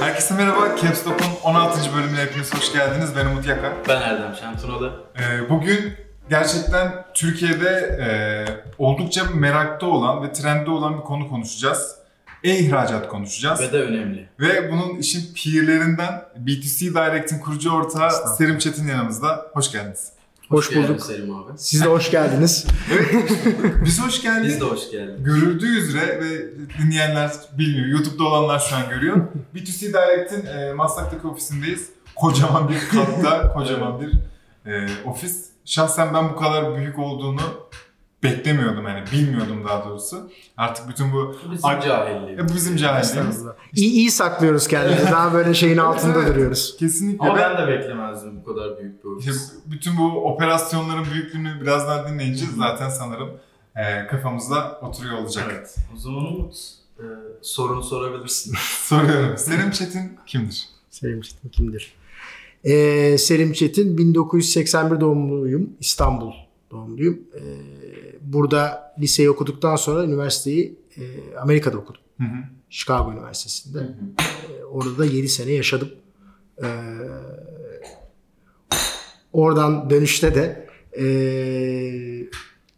Herkese merhaba. Caps Lock'un 16. bölümüne hepiniz hoş geldiniz. Ben Umut Yaka. Ben Erdem Şentunalı. Ee, bugün gerçekten Türkiye'de e, oldukça merakta olan ve trendde olan bir konu konuşacağız. E-ihracat konuşacağız. Ve de önemli. Ve bunun işin peerlerinden BTC Direct'in kurucu ortağı Serim Çetin yanımızda. Hoş geldiniz. Hoş geldin bulduk. Selim abi. Siz de hoş geldiniz. Biz hoş geldik. Biz de hoş geldin. Görüldüğü üzere ve dinleyenler bilmiyor, YouTube'da olanlar şu an görüyor. B2C Direct'in e, Maslak'taki ofisindeyiz. Kocaman bir katta, kocaman bir e, ofis. Şahsen ben bu kadar büyük olduğunu beklemiyordum yani, bilmiyordum daha doğrusu. Artık bütün bu, bizim Ar- cahilliğimiz. e, bu bizim cahilliğimiz. iyi, iyi saklıyoruz kendimizi. Daha böyle şeyin altında Evet. duruyoruz. Kesinlikle. Ama ben de beklemezdim bu kadar büyük bir işte ofis. bütün bu operasyonların büyüklüğünü birazdan dinleyince zaten sanırım e, kafamızda oturuyor olacak. Evet. O zaman Umut e, sorunu sorabilirsin. Soruyorum. Selim Çetin kimdir? Selim Çetin kimdir? Ee, Selim Çetin 1981 doğumluyum. İstanbul doğumluyum. Ee, burada liseyi okuduktan sonra üniversiteyi e, Amerika'da okudum. Hı hı. Chicago Üniversitesi'nde. Ee, orada da 7 sene yaşadım. Ee, oradan dönüşte de e,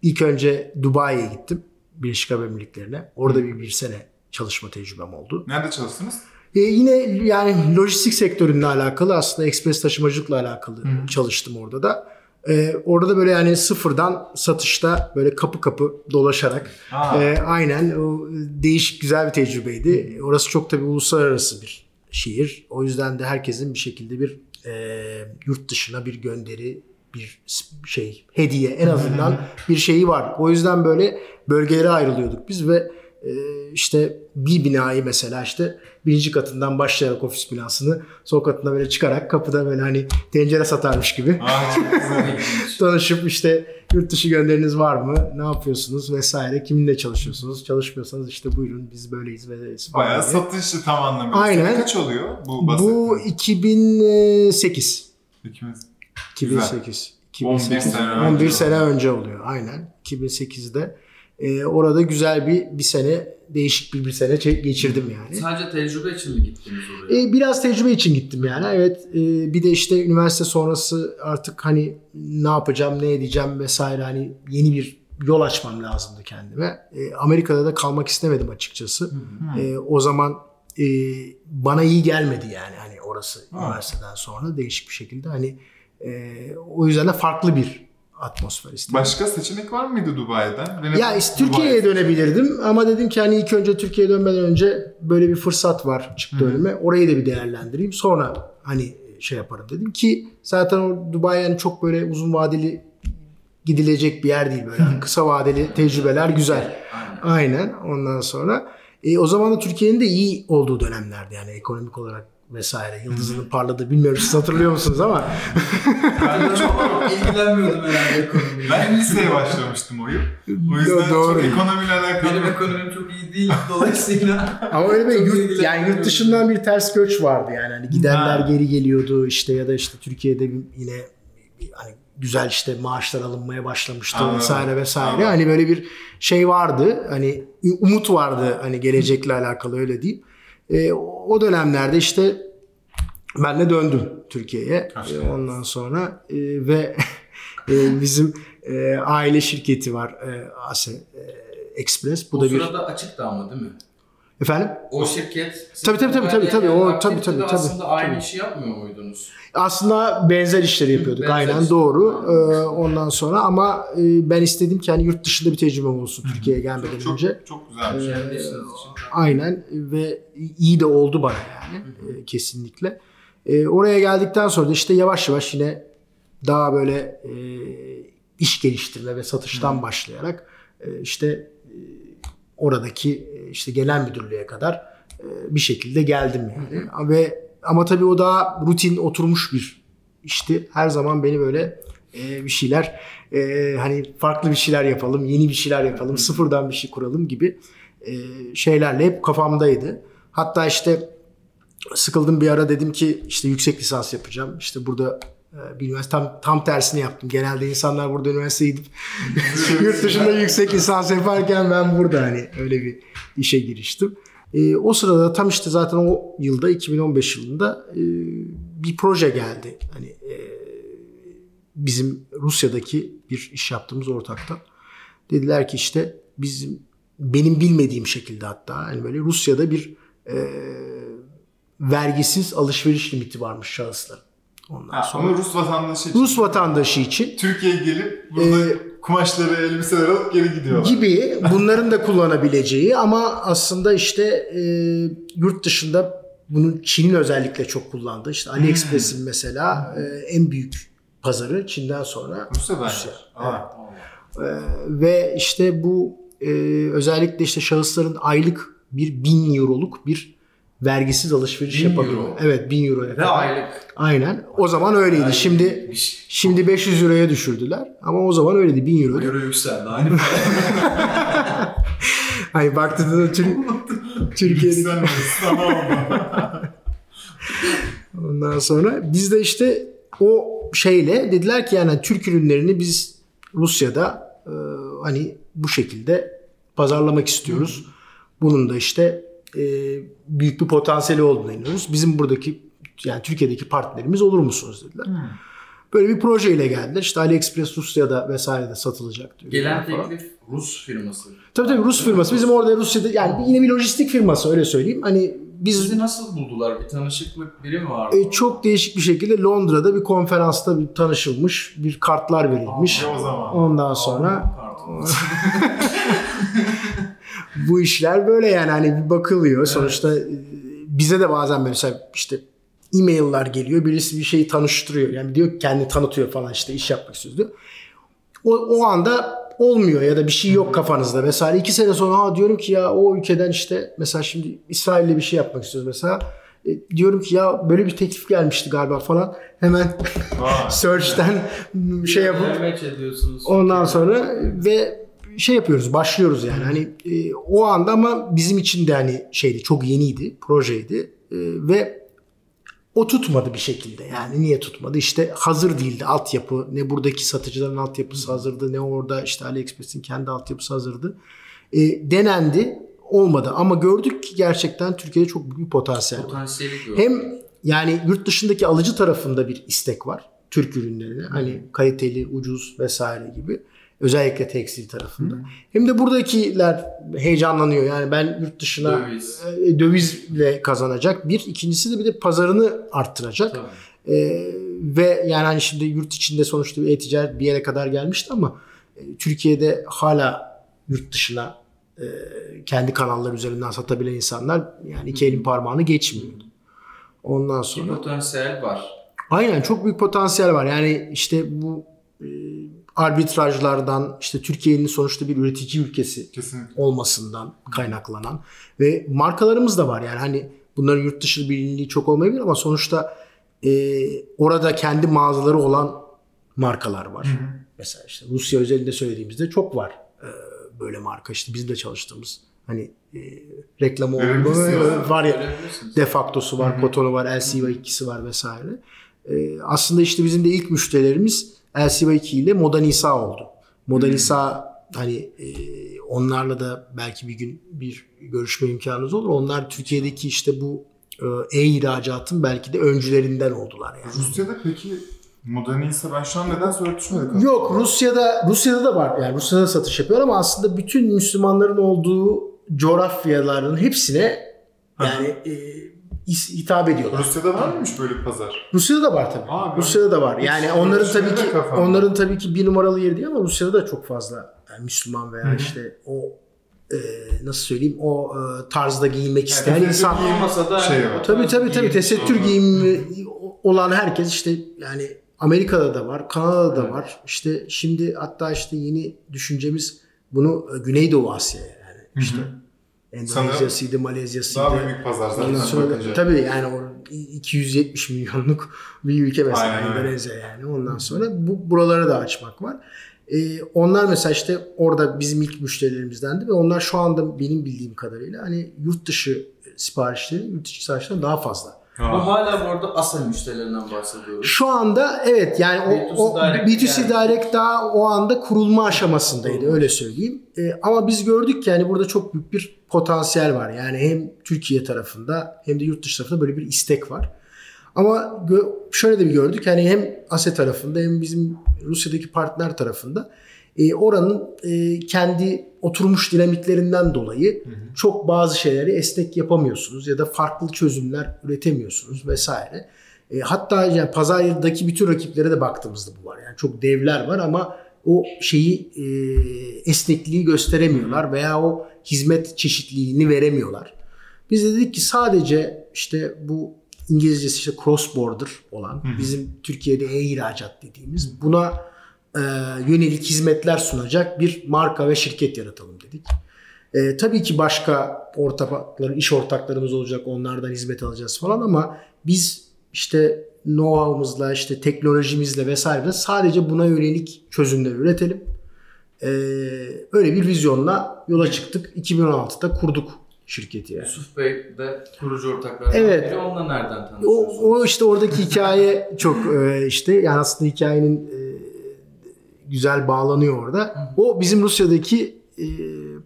ilk önce Dubai'ye gittim. Birleşik Arap Emirlikleri'ne. Orada bir, bir sene çalışma tecrübem oldu. Nerede çalıştınız? E, yine yani lojistik sektörünle alakalı aslında ekspres taşımacılıkla alakalı çalıştım orada da. E, orada da böyle yani sıfırdan satışta böyle kapı kapı dolaşarak Aa. e, aynen o değişik güzel bir tecrübeydi. Orası çok tabii uluslararası bir şehir. O yüzden de herkesin bir şekilde bir e, yurt dışına bir gönderi bir şey hediye en azından bir şeyi var. O yüzden böyle bölgelere ayrılıyorduk biz ve işte bir binayı mesela işte birinci katından başlayarak ofis binasını son katına böyle çıkarak kapıda böyle hani tencere satarmış gibi güzel. tanışıp işte yurt dışı gönderiniz var mı? Ne yapıyorsunuz vesaire? Kiminle çalışıyorsunuz? Çalışmıyorsanız işte buyurun biz böyleyiz ve Bayağı satışlı tam anlamıyla. Aynen. Kaç oluyor bu Bu bahsettiğiniz? 2008. İkimiz. 2008. 11 sene önce 11 oluyor. sene önce oluyor. Aynen. 2008'de. Ee, orada güzel bir bir sene değişik bir bir sene geçirdim yani. Sadece tecrübe için mi gittiniz oraya? Ee, biraz tecrübe için gittim yani. Evet. e, bir de işte üniversite sonrası artık hani ne yapacağım, ne edeceğim vesaire hani yeni bir yol açmam lazımdı kendime. E, Amerika'da da kalmak istemedim açıkçası. E, o zaman e, bana iyi gelmedi yani hani orası üniversiteden sonra değişik bir şekilde hani e, o yüzden de farklı bir atmosfer istedim. Başka seçenek var mıydı Dubai'den? Benim Ya işte Türkiye'ye dönebilirdim ama dedim ki hani ilk önce Türkiye'ye dönmeden önce böyle bir fırsat var çıktı önüme. Orayı da bir değerlendireyim. Sonra hani şey yaparım dedim ki zaten o Dubai yani çok böyle uzun vadeli gidilecek bir yer değil böyle. Hani kısa vadeli tecrübeler güzel. Aynen. Aynen. Ondan sonra e, o zaman da Türkiye'nin de iyi olduğu dönemlerdi yani ekonomik olarak vesaire. Yıldızının parladığı bilmiyorum siz hatırlıyor musunuz ama Ben de çok ilgilenmiyordum herhalde ekonomiyle. Ben liseye başlamıştım o yıl. O yüzden Doğru. çok ekonomiyle alakalı. Benim ekonomim çok iyi değil dolayısıyla. Ama öyle bir yurt, yani yurt dışından bir ters göç vardı yani. Hani gidenler Ha. geri geliyordu işte ya da işte Türkiye'de yine hani güzel işte maaşlar alınmaya başlamıştı Anladım. vesaire vesaire. Anladım. Hani böyle bir şey vardı. Hani umut vardı hani gelecekle alakalı öyle diyeyim. E, o dönemlerde işte ben de döndüm Türkiye'ye. E, ondan sonra e, ve e, bizim e, aile şirketi var e, Ase e, Express. Bu o da bir sırada açıktı ama değil mi? Efendim O şirket... Tabii, tabii, tabii, tabii, tabii. O, tabii, tabii, tabii. Aslında aynı Tabii. işi yapmıyor muydunuz? Aslında benzer işleri yapıyorduk. benzer Aynen işler. doğru. Ee, ondan sonra ama e, ben istedim ki hani yurt dışında bir tecrübem olsun Türkiye'ye gelmeden çok, önce. çok güzel bir şey. İşiniz için. Aynen ve iyi de oldu bana yani e, kesinlikle. E, oraya geldikten sonra da işte yavaş yavaş yine daha böyle e, iş geliştirme ve satıştan başlayarak e, işte e, oradaki işte genel müdürlüğe kadar e, bir şekilde geldim yani. Ve ama tabii o daha rutin oturmuş bir işti. Her zaman beni böyle e, bir şeyler e, hani farklı bir şeyler yapalım, yeni bir şeyler yapalım, sıfırdan bir şey kuralım gibi e, şeylerle hep kafamdaydı. Hatta işte sıkıldım bir ara dedim ki işte yüksek lisans yapacağım. İşte burada Bir üniversite tam, tam tersini yaptım. Genelde insanlar burada üniversite gidip yurt dışında yüksek lisans yaparken ben burada hani öyle bir işe giriştim. Ee, o sırada tam işte zaten o yılda 2015 yılında e, bir proje geldi. Hani e, bizim Rusya'daki bir iş yaptığımız ortaktan. Dediler ki işte bizim benim bilmediğim şekilde hatta hani böyle Rusya'da bir e, vergisiz alışveriş limiti varmış şahısların. Ondan Ha, sonra onu Rus vatandaşı için. Rus vatandaşı için Türkiye'ye gelip burada Ee, kumaşları, elbiseleri alıp geri gidiyorlar. gibi bunların da kullanabileceği ama aslında işte e, yurt dışında bunun Çin'in özellikle çok kullandığı işte AliExpress'in mesela e, en büyük pazarı Çin'den sonra Rusya. Rusya. Aa. E, ve işte bu e, özellikle işte şahısların aylık bir bin euroluk bir vergisiz alışveriş Bin yapabiliyor. euro. Evet bin euroya Ve kadar. aylık. Aynen. O zaman öyleydi. Aylık Şimdi bitmiş. şimdi 500 euroya düşürdüler ama o zaman öyleydi 1000 euro. Euro yükseldi. Aynı. Hani baktığında da Tür- Türkiye'de Yükselmesi sana oldu. Ondan sonra biz de işte o şeyle dediler ki yani Türk ürünlerini biz Rusya'da e, hani bu şekilde pazarlamak istiyoruz. Bunun da işte e, büyük bir potansiyeli olduğuna inanıyoruz. Bizim buradaki yani Türkiye'deki partnerimiz olur musunuz dediler. Böyle bir projeyle geldiler. İşte AliExpress Rusya'da vesairede satılacak diyor. Gelen falan. teklif Rus firması. Tabii tabii Rus firması. Bizim orada Rusya'da yani yine bir lojistik firması öyle söyleyeyim. Hani biz Sizi nasıl buldular? Bir tanışıklık biri mi vardı? E, çok değişik bir şekilde Londra'da bir konferansta bir tanışılmış, bir kartlar verilmiş. Aa, o zaman. Ondan sonra Pardon. bu işler böyle yani hani bir bakılıyor. Sonuçta e, bize de bazen mesela işte e-mail'lar geliyor. Birisi bir şeyi tanıştırıyor. Yani diyor kendi tanıtıyor falan işte iş yapmak istiyoruz diyor. O, o anda olmuyor ya da bir şey yok kafanızda vesaire. İki sene sonra ha diyorum ki ya o ülkeden işte mesela şimdi İsrail'le bir şey yapmak istiyoruz mesela. E, diyorum ki ya böyle bir teklif gelmişti galiba falan. Hemen search'ten şey yapıp. Ondan sonra ve şey yapıyoruz, başlıyoruz yani. Hani e, o anda ama bizim için de hani şeydi, çok yeniydi, projeydi E, ve o tutmadı bir şekilde. Yani niye tutmadı? İşte hazır değildi altyapı. Ne buradaki satıcıların altyapısı hazırdı, ne orada işte AliExpress'in kendi altyapısı hazırdı. E, denendi, olmadı ama gördük ki gerçekten Türkiye'de çok büyük bir potansiyel var. Potansiyeli. Hem yani yurt dışındaki alıcı tarafında bir istek var. Türk ürünlerine hani kaliteli, ucuz vesaire gibi. Özellikle tekstil tarafında. Hem de buradakiler heyecanlanıyor. Yani ben yurt dışına Döviz. e, dövizle kazanacak. Bir. ikincisi de bir de pazarını arttıracak. Tabii. E, ve yani hani şimdi yurt içinde sonuçta bir e-ticaret bir yere kadar gelmişti ama e, Türkiye'de hala yurt dışına e, kendi kanallar üzerinden satabilen insanlar yani iki elin parmağını geçmiyor. Ondan Bir sonra potansiyel var. Aynen çok büyük potansiyel var. Yani işte bu e, arbitrajlardan işte Türkiye'nin sonuçta bir üretici ülkesi Kesinlikle. olmasından kaynaklanan ve markalarımız da var. Yani hani bunların yurt dışı bilinirliği çok olmayabilir ama sonuçta e, orada kendi mağazaları olan markalar var. Mesela işte Rusya özelinde söylediğimizde çok var e, böyle marka. İşte biz de çalıştığımız hani e, reklamı olan var ya. Defaktosu var, Koton'u var, LCV2'si var vesaire. Ee, aslında işte bizim de ilk müşterilerimiz LCV2 ile Moda Nisa oldu. Moda Nisa hani e, onlarla da belki bir gün bir görüşme imkanımız olur. Onlar Türkiye'deki işte bu e, e-ihracatın belki de öncülerinden oldular yani. Rusya'da peki moderniyse ben şu an nedense örtüşmedik. Yok Rusya'da Rusya'da da var. Yani Rusya'da da satış yapıyor ama aslında bütün Müslümanların olduğu coğrafyaların hepsine yani e, hitap ediyorlar. Rusya'da var mıymış böyle bir pazar? Rusya'da da var tabii. Ben- Rusya'da da var. Yani Hiç onların düşünmedim tabii ki kafamda. onların tabii ki bir numaralı yeri değil ama Rusya'da da çok fazla yani Müslüman veya işte o e, nasıl söyleyeyim o e, tarzda giyinmek isteyen tesettür insan. giyim- Olmasa da şey var. Tabii tabii tabii tesettür giyimi olan herkes işte yani Amerika'da da var, Kanada'da da Evet. var. İşte şimdi hatta işte yeni düşüncemiz bunu e, Güneydoğu Asya'ya yani işte Endonezya'sıydı, Malezya'sıydı. Daha büyük pazar zaten sonra bakınca. tabii yani o 270 milyonluk bir ülke mesela Aynen. Endonezya yani. Ondan sonra bu buraları da açmak var. Ee, onlar mesela işte orada bizim ilk müşterilerimizdendi ve onlar şu anda benim bildiğim kadarıyla hani yurt dışı siparişleri yurt dışı siparişlerden daha fazla. Bu hala bu arada asıl müşterilerinden bahsediyoruz. Şu anda evet yani o, o B2C B2C Direct Direct, yani. daha o anda kurulma aşamasındaydı öyle söyleyeyim. Ee, ama biz gördük ki yani burada çok büyük bir potansiyel var. Yani hem Türkiye tarafında hem de yurt dışı tarafında böyle bir istek var. Ama şöyle de bir gördük yani hem ASE tarafında hem bizim Rusya'daki partner tarafında e, oranın e, kendi oturmuş dinamiklerinden dolayı çok bazı şeyleri esnek yapamıyorsunuz ya da farklı çözümler üretemiyorsunuz vesaire. E, hatta yani pazardaki bütün rakiplere de baktığımızda bu var. Yani çok devler var ama o şeyi e, esnekliği gösteremiyorlar veya o hizmet çeşitliliğini veremiyorlar. Biz de dedik ki sadece işte bu İngilizcesi işte cross border olan bizim Türkiye'de e-ihracat dediğimiz buna e, yönelik hizmetler sunacak bir marka ve şirket yaratalım dedik. E, tabii ki başka ortaklar, iş ortaklarımız olacak, onlardan hizmet alacağız falan ama biz işte know-how'ımızla, işte teknolojimizle vesaire sadece buna yönelik çözümler üretelim. E, öyle bir vizyonla yola çıktık. 2016'da kurduk şirketi yani. Yusuf Bey de kurucu ortaklarından Evet. biri. Onunla nereden O, tanışıyorsunuz? o işte oradaki hikaye çok e, işte yani aslında hikayenin e, güzel bağlanıyor orada. O bizim Rusya'daki e,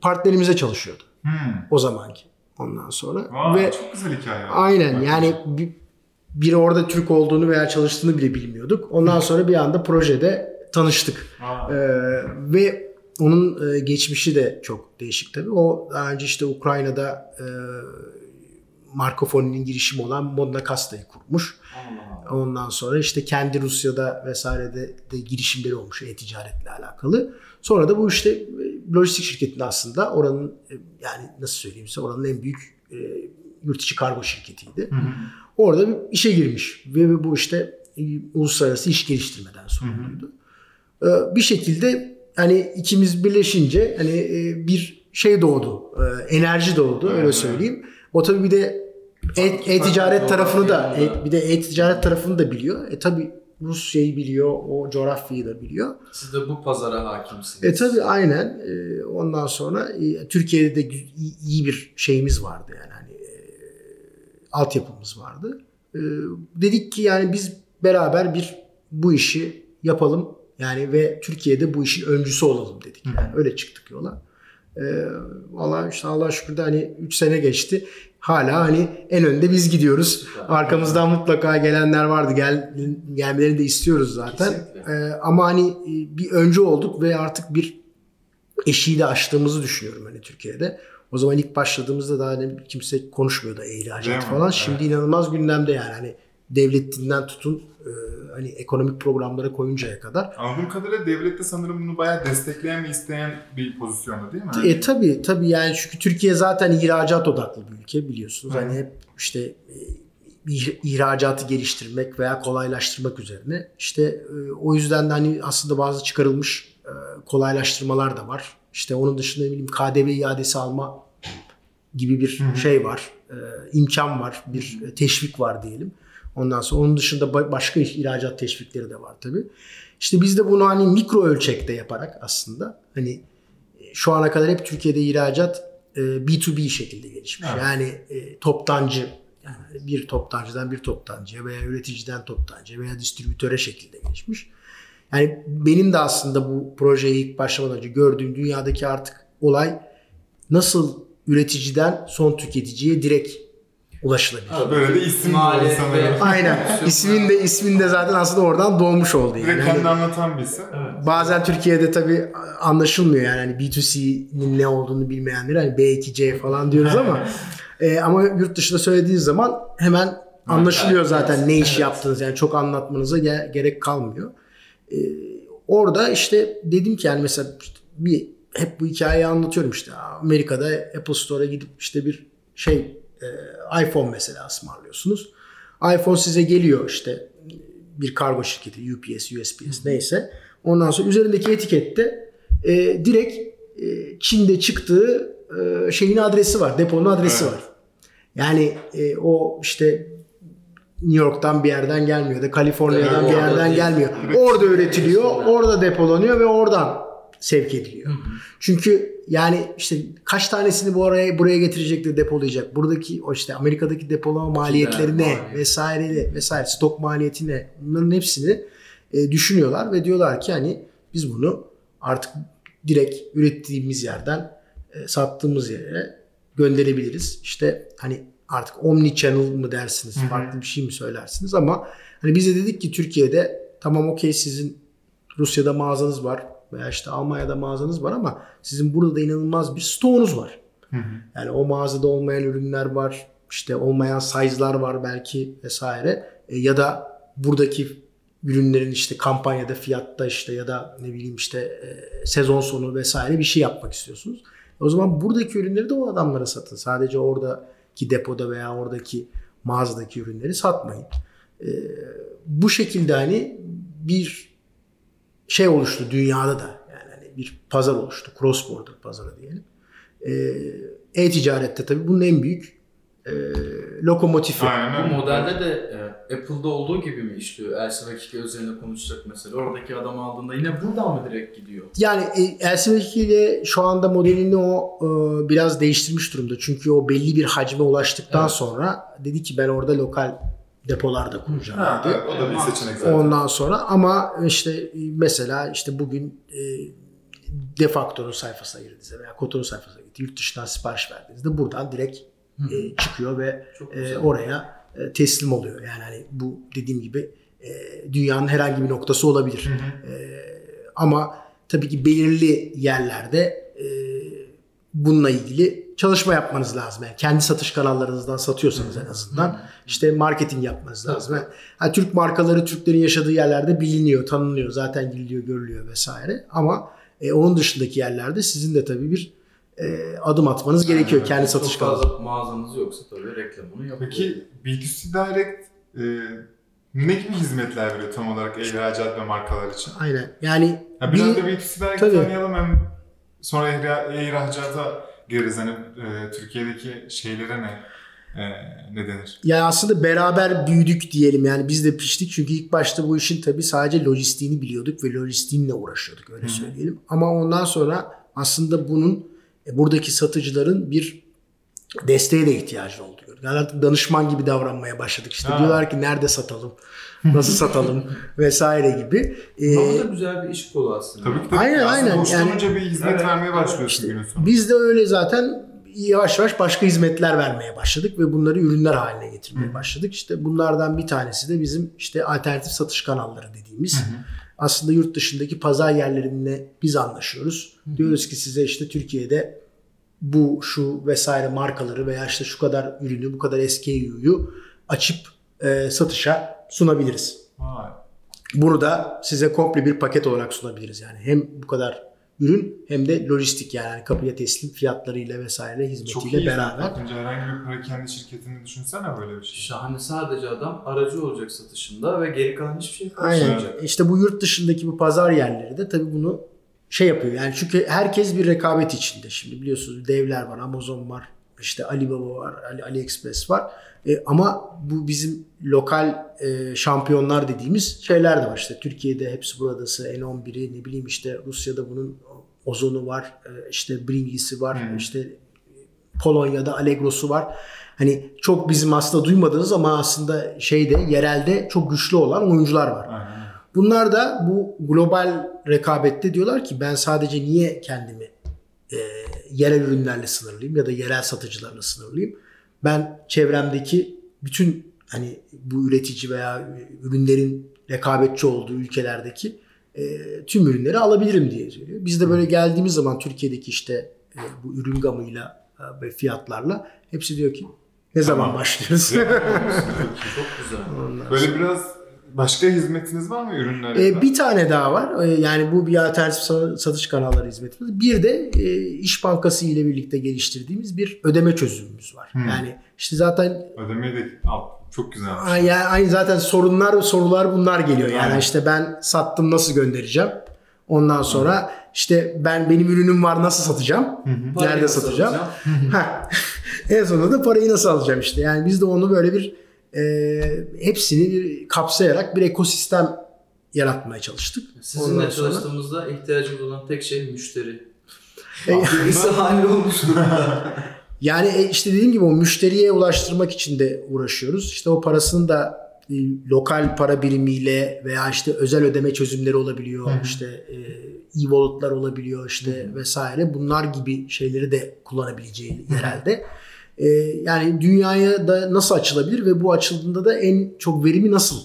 partnerimize çalışıyordu Hmm. o zamanki. Ondan sonra Vay, ve çok güzel hikaye. aynen yani bir, biri orada Türk olduğunu veya çalıştığını bile bilmiyorduk. Ondan sonra bir anda projede tanıştık. Vay. Ee, ve onun e, geçmişi de çok değişik tabii. O daha önce işte Ukrayna'da e, Marco girişimi olan Modna Kasta'yı kurmuş. Ondan sonra işte kendi Rusya'da vesairede de girişimleri olmuş e-ticaretle alakalı. Sonra da bu işte e, lojistik şirketinde aslında oranın e, yani nasıl söyleyeyim size oranın en büyük e, yurt içi kargo şirketiydi. Orada bir işe girmiş ve bu işte uluslararası iş geliştirmeden sorumluydu. E, bir şekilde hani ikimiz birleşince hani bir şey doğdu. enerji doğdu öyle söyleyeyim. O tabii bir de e- e-ticaret tarafını da e- bir de e-ticaret tarafını da biliyor. E tabii Rusya'yı biliyor, o coğrafyayı da biliyor. Siz de bu pazara hakimsiniz. E tabii aynen. E, ondan sonra e, Türkiye'de de iyi bir şeyimiz vardı yani hani e, altyapımız vardı. E, dedik ki yani biz beraber bir bu işi yapalım yani ve Türkiye'de bu işin öncüsü olalım dedik. Yani öyle çıktık yola. E, Valla işte Allah şükür de hani 3 sene geçti. Hala hani en önde biz gidiyoruz. Arkamızdan mutlaka gelenler vardı. Gel gelmelerini de istiyoruz zaten. Kesinlikle. Ee, ama hani e, bir öncü olduk ve artık bir eşiği de aştığımızı düşünüyorum hani Türkiye'de. O zaman ilk başladığımızda daha hani kimse konuşmuyordu Değil mi? falan. Evet. Şimdi inanılmaz gündemde yani hani devletinden tutun e, hani ekonomik programlara koyuncaya kadar. Anladığım kadarıyla devlet de sanırım bunu bayağı destekleyen ve isteyen bir pozisyonda değil mi? E tabi tabi yani çünkü Türkiye zaten ihracat odaklı bir ülke biliyorsunuz. Hı. Hani hep işte e, ih- ihracatı geliştirmek veya kolaylaştırmak üzerine. İşte e, o yüzden de hani aslında bazı çıkarılmış e, kolaylaştırmalar da var. İşte onun dışında ne bileyim KDV iadesi alma gibi bir şey var. E, imkan var, bir teşvik var diyelim. Ondan sonra onun dışında ba- başka ihracat teşvikleri de var tabii. İşte biz de bunu hani mikro ölçekte yaparak aslında hani şu ana kadar hep Türkiye'de ihracat e, B2B şekilde gelişmiş. Evet. Yani e, toptancı yani bir toptancıdan bir toptancıya veya üreticiden toptancıya veya distribütöre şekilde gelişmiş. Yani benim de aslında bu projeye ilk başlamadan önce gördüğüm dünyadaki artık olay nasıl üreticiden son tüketiciye direkt ulaşılabilir. Ha, Böyle de isim sanırım. ve- Aynen. İsmin de ismin de zaten aslında oradan doğmuş oldu yani. Direkt Hani- kendini anlatan birisi. Bazen Türkiye'de tabii anlaşılmıyor yani hani B2C'nin ne olduğunu bilmeyenleri hani B2C falan diyoruz ama e, ama yurt dışında söylediğiniz zaman hemen anlaşılıyor zaten ne iş yaptığınız yani çok anlatmanıza ge- gerek kalmıyor. E, orada işte dedim ki yani mesela işte bir hep bu hikayeyi anlatıyorum işte Amerika'da Apple Store'a gidip işte bir şey e, iPhone mesela ısmarlıyorsunuz. iPhone size geliyor işte bir kargo şirketi UPS, USPS neyse. Ondan sonra üzerindeki etikette e, direkt e, Çin'de çıktığı e, şeyin adresi var. Deponun adresi Evet. var. Yani e, o işte New York'tan bir yerden gelmiyor da Kaliforniya'dan bir yerden değil. gelmiyor. Orada üretiliyor, orada depolanıyor ve oradan sevk ediliyor. Çünkü yani işte kaç tanesini bu araya buraya getirecek de depolayacak. Buradaki o işte Amerika'daki depolama maliyetleri ne vesaire vesaire stok maliyeti ne bunların hepsini e, düşünüyorlar ve diyorlar ki hani biz bunu artık direkt ürettiğimiz yerden e, sattığımız yere gönderebiliriz. İşte hani artık omni channel mı dersiniz, Hı hı. farklı bir şey mi söylersiniz ama hani biz de dedik ki Türkiye'de tamam okey sizin Rusya'da mağazanız var veya işte Almanya'da mağazanız var ama sizin burada da inanılmaz bir stoğunuz var. Hı hı. Yani o mağazada olmayan ürünler var, işte olmayan size'lar var belki vesaire E, ya da buradaki ürünlerin işte kampanyada fiyatta işte ya da ne bileyim işte e, sezon sonu vesaire bir şey yapmak istiyorsunuz. O zaman buradaki ürünleri de o adamlara satın. Sadece oradaki depoda veya oradaki mağazadaki ürünleri satmayın. E, bu şekilde hani bir şey oluştu dünyada da yani hani bir pazar oluştu. Cross border pazarı diyelim. E, E-ticarette tabii bunun en büyük e, lokomotifi. Aynen Bu modelde de e, Apple'da olduğu gibi mi işliyor? Elsi Vakiki üzerine konuşacak mesela. Oradaki adam aldığında yine buradan mı direkt gidiyor? Yani e, LCD ile şu anda modelini o e, biraz değiştirmiş durumda. Çünkü o belli bir hacme ulaştıktan Evet. sonra dedi ki ben orada lokal depolarda kuracağım Ha, dedi. o da bir seçenek zaten. Ondan sonra ama işte mesela işte bugün e, Defacto'nun sayfasına girdiğinizde veya Koto'nun sayfasına gitti. Yurt dışından sipariş verdiğinizde buradan direkt e, çıkıyor ve e, oraya e, teslim oluyor. Yani hani bu dediğim gibi e, dünyanın herhangi bir noktası olabilir. Hı hı. E, ama tabii ki belirli yerlerde e, bununla ilgili çalışma yapmanız lazım. Yani kendi satış kanallarınızdan satıyorsanız en azından işte marketing yapmanız lazım. Yani, ha, Türk markaları Türklerin yaşadığı yerlerde biliniyor, tanınıyor, zaten gidiliyor, görülüyor vesaire. Ama e, onun dışındaki yerlerde sizin de tabii bir e, adım atmanız gerekiyor kendi satış Çok kanalınızdan. fazla mağazanız yoksa tabii reklamını yapıyor. Peki B2C Direct e, ne gibi hizmetler veriyor tam olarak ihracat ve markalar için? Aynen. Yani Ya biraz bir- da B2C Direct'i tanıyalım hem sonra ihra- ihracata gireriz. Hani e, Türkiye'deki şeylere ne e, ne denir? Ya aslında beraber büyüdük diyelim yani biz de piştik çünkü ilk başta bu işin tabii sadece lojistiğini biliyorduk ve lojistiğinle uğraşıyorduk öyle Hı hı. söyleyelim. Ama ondan sonra aslında bunun e, buradaki satıcıların bir desteğe de ihtiyacı oldu. Yani artık danışman gibi davranmaya başladık. İşte Ha. diyorlar ki nerede satalım, nasıl satalım vesaire gibi. Ee, Ama da güzel bir iş kolu aslında. Tabii ki de Aynen, aslında aynen. hoşlanınca bir hizmet Evet. vermeye başlıyorsun İşte günün sonunda. Biz de öyle zaten yavaş yavaş başka hizmetler vermeye başladık ve bunları ürünler haline getirmeye Hı. başladık. İşte bunlardan bir tanesi de bizim işte alternatif satış kanalları dediğimiz. Hı. Aslında yurt dışındaki pazar yerlerinde biz anlaşıyoruz. Diyoruz ki size işte Türkiye'de bu şu vesaire markaları veya işte şu kadar ürünü bu kadar SKU'yu açıp e, satışa sunabiliriz. Vay. Bunu da size komple bir paket olarak sunabiliriz. Yani hem bu kadar ürün hem de lojistik yani kapıya teslim fiyatlarıyla vesaire Çok hizmetiyle iyi. beraber. Bakınca herhangi bir para kendi şirketini düşünsene böyle bir şey. Şahane sadece adam aracı olacak satışında ve geri kalan hiçbir şey Aynen. karşılamayacak. İşte bu yurt dışındaki bu pazar yerleri de tabii bunu şey yapıyor. Yani çünkü herkes bir rekabet içinde. Şimdi biliyorsunuz devler var, Amazon var, işte Alibaba var, Ali, AliExpress var. E, ama bu bizim lokal e, şampiyonlar dediğimiz şeyler de var. İşte Türkiye'de hepsi buradası N11'i ne bileyim işte Rusya'da bunun Ozon'u var, e, işte Bringies'i var, Hmm. işte Polonya'da Allegro'su var. Hani çok bizim aslında duymadığınız ama aslında şeyde yerelde çok güçlü olan oyuncular var. Aynen. Bunlar da bu global rekabette diyorlar ki ben sadece niye kendimi e, yerel ürünlerle sınırlayayım ya da yerel satıcılarla sınırlayayım. Ben çevremdeki bütün hani bu üretici veya ürünlerin rekabetçi olduğu ülkelerdeki e, tüm ürünleri alabilirim diye söylüyor. Biz de böyle geldiğimiz zaman Türkiye'deki işte e, bu ürün gamıyla e, ve fiyatlarla hepsi diyor ki ne zaman Tamam. başlıyoruz? Çok güzel. Böyle biraz başka hizmetiniz var mı ürünlerde? Ee, bir tane daha var. Ee, yani bu bir alternatif sa- satış kanalları hizmetimiz. Bir de e, İş Bankası ile birlikte geliştirdiğimiz bir ödeme çözümümüz var. Hmm. Yani işte zaten Ödemeyi de al. Çok güzel. a- yani aynı zaten sorunlar sorular bunlar geliyor. Yani Aynen. işte ben sattım nasıl göndereceğim? Ondan sonra işte ben benim ürünüm var nasıl satacağım? Parayı Nerede nasıl satacağım? alacağım? Ha. en sonunda da parayı nasıl alacağım işte. Yani biz de onu böyle bir e, hepsini bir kapsayarak bir ekosistem yaratmaya çalıştık. Sizinle Ondan sonra- çalıştığımızda ihtiyacımız olan tek şey müşteri. E, Gerisi hali olmuş durumda. Yani e, işte dediğim gibi o müşteriye ulaştırmak için de uğraşıyoruz. İşte o parasını da e, lokal para birimiyle veya işte özel ödeme çözümleri olabiliyor. Hı hı. İşte e-wallet'lar olabiliyor işte vesaire. Bunlar gibi şeyleri de kullanabileceği yerelde. E, yani dünyaya da nasıl açılabilir ve bu açıldığında da en çok verimi nasıl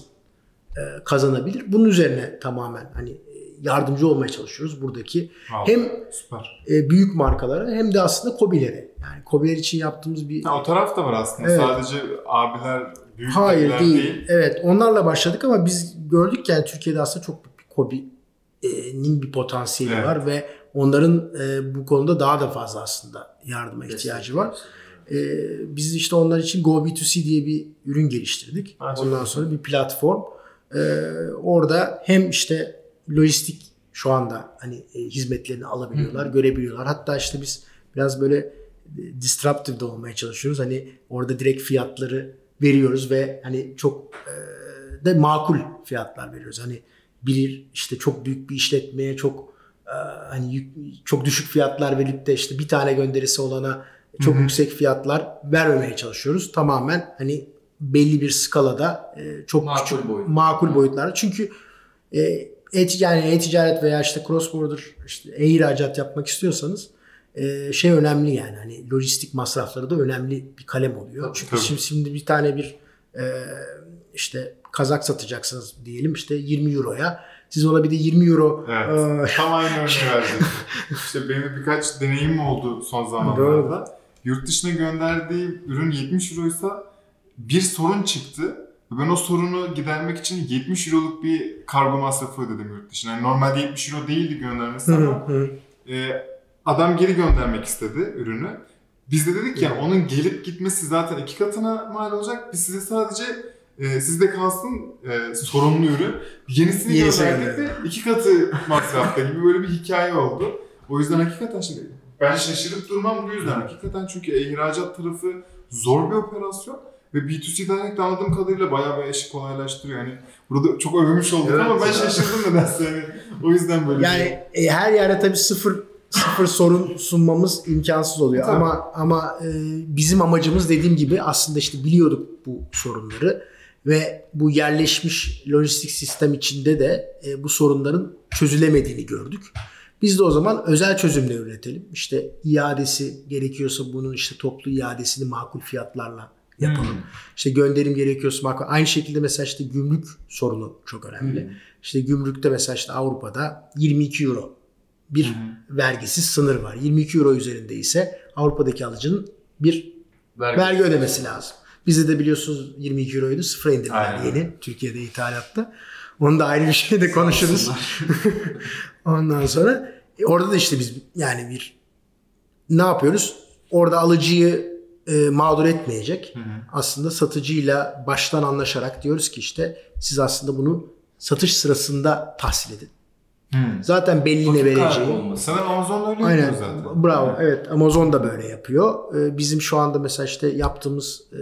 e, kazanabilir? Bunun üzerine tamamen hani e, yardımcı olmaya çalışıyoruz buradaki Vallahi hem süper. e, büyük markalara hem de aslında KOBİ'lere. Yani KOBİ'ler için yaptığımız bir Ha, o taraf da var aslında. Evet. Sadece abiler, büyük Hayır abiler değil. Evet onlarla başladık ama biz gördük ki yani Türkiye'de aslında çok bir KOBİ'nin bir potansiyeli Evet. var ve onların e, bu konuda daha da fazla aslında yardıma ihtiyacı var. E, biz işte onlar için Go B2C diye bir ürün geliştirdik. Çok Ondan sonra bir platform. E, orada hem işte lojistik şu anda hani e, hizmetlerini alabiliyorlar, görebiliyorlar. Hatta işte biz biraz böyle e, disruptive de olmaya çalışıyoruz. Hani orada direkt fiyatları veriyoruz ve hani çok e, de makul fiyatlar veriyoruz. Hani bir işte çok büyük bir işletmeye çok e, hani yük- çok düşük fiyatlar verip de işte bir tane gönderisi olana çok yüksek fiyatlar vermemeye çalışıyoruz. Tamamen hani belli bir skalada e, çok Makul küçük boyut. makul boyutlarda. Çünkü e, et yani e-ticaret veya işte cross border işte e-ihracat yapmak istiyorsanız e, şey önemli yani hani lojistik masrafları da önemli bir kalem oluyor. Tabii, Çünkü tabii. şimdi, şimdi bir tane bir e, işte kazak satacaksınız diyelim işte 20 euroya. Siz ona bir de 20 euro Evet. e, Tam aynı örneği verdim. işte benim birkaç deneyimim oldu son zamanlarda. Doğru. Yurt dışına gönderdiği ürün 70 euroysa bir sorun çıktı. Ve Ben o sorunu gidermek için 70 euroluk bir kargo masrafı ödedim yurt dışına. Yani normalde 70 euro değildi göndermesi ama e, adam geri göndermek istedi ürünü. Biz de dedik ya onun gelip gitmesi zaten iki katına mal olacak. Biz size sadece e, sizde kalsın e, sorunlu ürün. Yenisini Yenisini gönderdik de iki katı masrafta gibi böyle bir hikaye oldu. O yüzden hakikaten şimdi ben şaşırıp durmam bu yüzden. Hakikaten çünkü ihracat tarafı zor bir operasyon. Ve B2C Direct anladığım kadarıyla bayağı bir işi kolaylaştırıyor. Hani burada çok övmüş olduk Evet ama ben ya. şaşırdım nedense. Hani o yüzden böyle Yani e, her yerde tabii sıfır sıfır sorun sunmamız imkansız oluyor. Tabii. Ama ama e, bizim amacımız dediğim gibi aslında işte biliyorduk bu sorunları ve bu yerleşmiş lojistik sistem içinde de e, bu sorunların çözülemediğini gördük. Biz de o zaman özel çözümle üretelim. İşte iadesi gerekiyorsa bunun işte toplu iadesini makul fiyatlarla yapalım. Hmm. İşte gönderim gerekiyorsa makul. Aynı şekilde mesela işte gümrük sorunu çok önemli. İşte gümrükte mesela işte Avrupa'da 22 euro bir vergisiz sınır var. 22 euro üzerinde ise Avrupa'daki alıcının bir Vergi. vergi ödemesi lazım. Bizde de biliyorsunuz 22 euroydu sıfıra indirdiler yeni Türkiye'de ithalatta. Onu da ayrı bir şeyde konuşuruz. Ondan sonra e, orada da işte biz yani bir ne yapıyoruz? Orada alıcıyı e, mağdur etmeyecek. Aslında satıcıyla baştan anlaşarak diyoruz ki işte siz aslında bunu satış sırasında tahsil edin. Hmm. Zaten belli ne vereceği. Sanırım Amazon öyle Aynen. yapıyor zaten. Bravo. Evet. Amazon da böyle yapıyor. Ee, Bizim şu anda mesela işte yaptığımız e,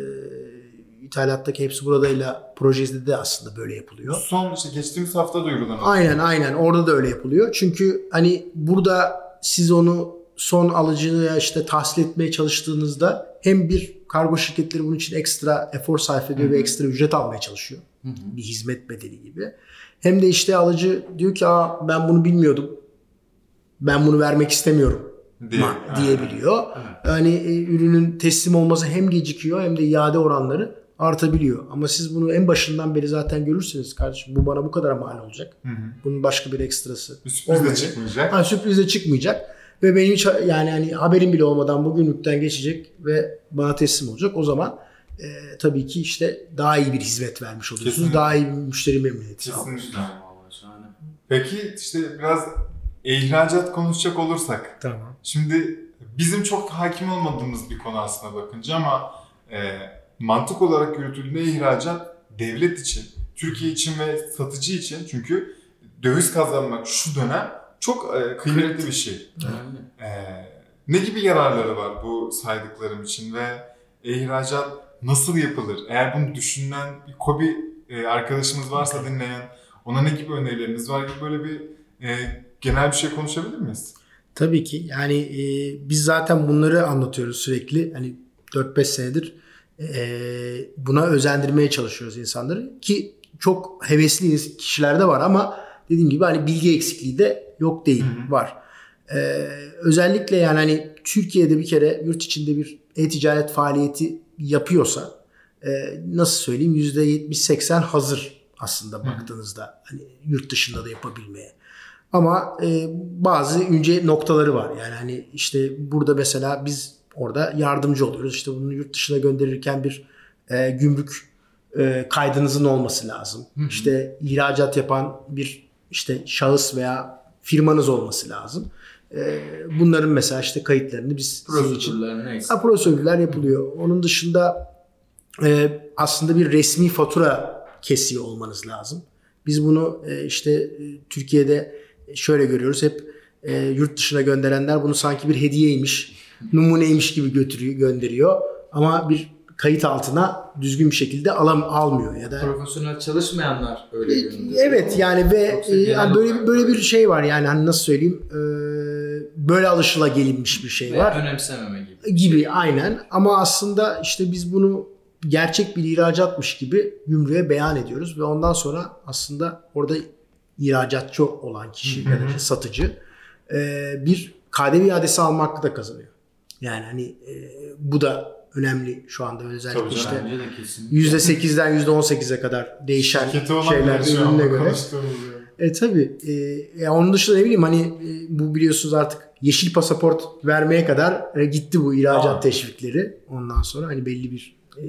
ithalattaki hepsi buradayla projede de aslında böyle yapılıyor. Son işte geçtiğimiz hafta duyurulan. Aynen aynen orada da öyle yapılıyor. Çünkü hani burada siz onu son alıcıya işte tahsil etmeye çalıştığınızda hem bir kargo şirketleri bunun için ekstra efor sarf ediyor ve ekstra ücret almaya çalışıyor. Bir hizmet bedeli gibi. Hem de işte alıcı diyor ki Aa, ben bunu bilmiyordum. Ben bunu vermek istemiyorum Diye. ma- diyebiliyor. Yani e, ürünün teslim olması hem gecikiyor hem de iade oranları artabiliyor. Ama siz bunu en başından beri zaten görürsünüz kardeşim bu bana bu kadar mal olacak. Hı hı. Bunun başka bir ekstrası. Bir sürpriz de çıkmayacak. Ha, sürpriz de çıkmayacak. Ve benim hiç yani hani haberim bile olmadan bugünlükten geçecek ve bana teslim olacak. O zaman e, tabii ki işte daha iyi bir hizmet vermiş oluyorsunuz. Kesinlikle. Daha iyi bir müşteri memnuniyeti. Kesinlikle. Peki işte biraz ihracat konuşacak olursak. Tamam. Şimdi bizim çok hakim olmadığımız bir konu aslında bakınca ama e, mantık olarak yürütüldüğünde ihracat devlet için, Türkiye için ve satıcı için çünkü döviz kazanmak şu dönem çok e, kıymetli bir şey. Önemli. Ee, ne gibi yararları var bu saydıklarım için ve ihracat nasıl yapılır? Eğer bunu düşünen bir kobi e, arkadaşımız varsa dinleyen Ona ne gibi önerileriniz var gibi böyle bir e, genel bir şey konuşabilir miyiz? Tabii ki. Yani e, biz zaten bunları anlatıyoruz sürekli. Hani 4-5 senedir e, buna özendirmeye çalışıyoruz insanları. Ki çok hevesli kişiler de var ama dediğim gibi hani bilgi eksikliği de yok değil. Hı hı. Var. E, özellikle yani hani Türkiye'de bir kere yurt içinde bir e-ticaret faaliyeti yapıyorsa e, nasıl söyleyeyim %70-80 hazır aslında baktığınızda hani yurt dışında da yapabilmeye. Ama e, bazı ince noktaları var. Yani hani işte burada mesela biz orada yardımcı oluyoruz. İşte bunu yurt dışına gönderirken bir e, gümrük e, kaydınızın olması lazım. İşte ihracat yapan bir işte şahıs veya firmanız olması lazım. E, bunların mesela işte kayıtlarını biz sizin için neyse. Ha, prosedürler yapılıyor. Onun dışında e, aslında bir resmi fatura kesiyor olmanız lazım. Biz bunu e, işte e, Türkiye'de şöyle görüyoruz. Hep e, yurt dışına gönderenler bunu sanki bir hediyeymiş, numuneymiş gibi götürüyor, gönderiyor. Ama bir kayıt altına düzgün bir şekilde alam almıyor ya da Profesyonel çalışmayanlar öyle görünüyor. Evet yani ve e, yani böyle olarak böyle bir şey var yani hani nasıl söyleyeyim e, böyle alışıla gelinmiş bir şey Ve var önemsememe gibi. gibi aynen ama aslında işte biz bunu gerçek bir ihracatmış gibi gümrüğe beyan ediyoruz ve ondan sonra aslında orada ihracatçı olan kişi ya da satıcı e, bir KDV iadesi alma hakkı da kazanıyor. Yani hani e, bu da önemli şu anda özellikle Tabii işte Bence de kesin. %8'den %18'e kadar değişen şeyler ürününe göre. konuştuğumuz yani. E tabi. E, e, onun dışında ne bileyim hani e, bu biliyorsunuz artık yeşil pasaport vermeye kadar e, gitti bu ihracat Aa. teşvikleri. Ondan sonra hani belli bir e,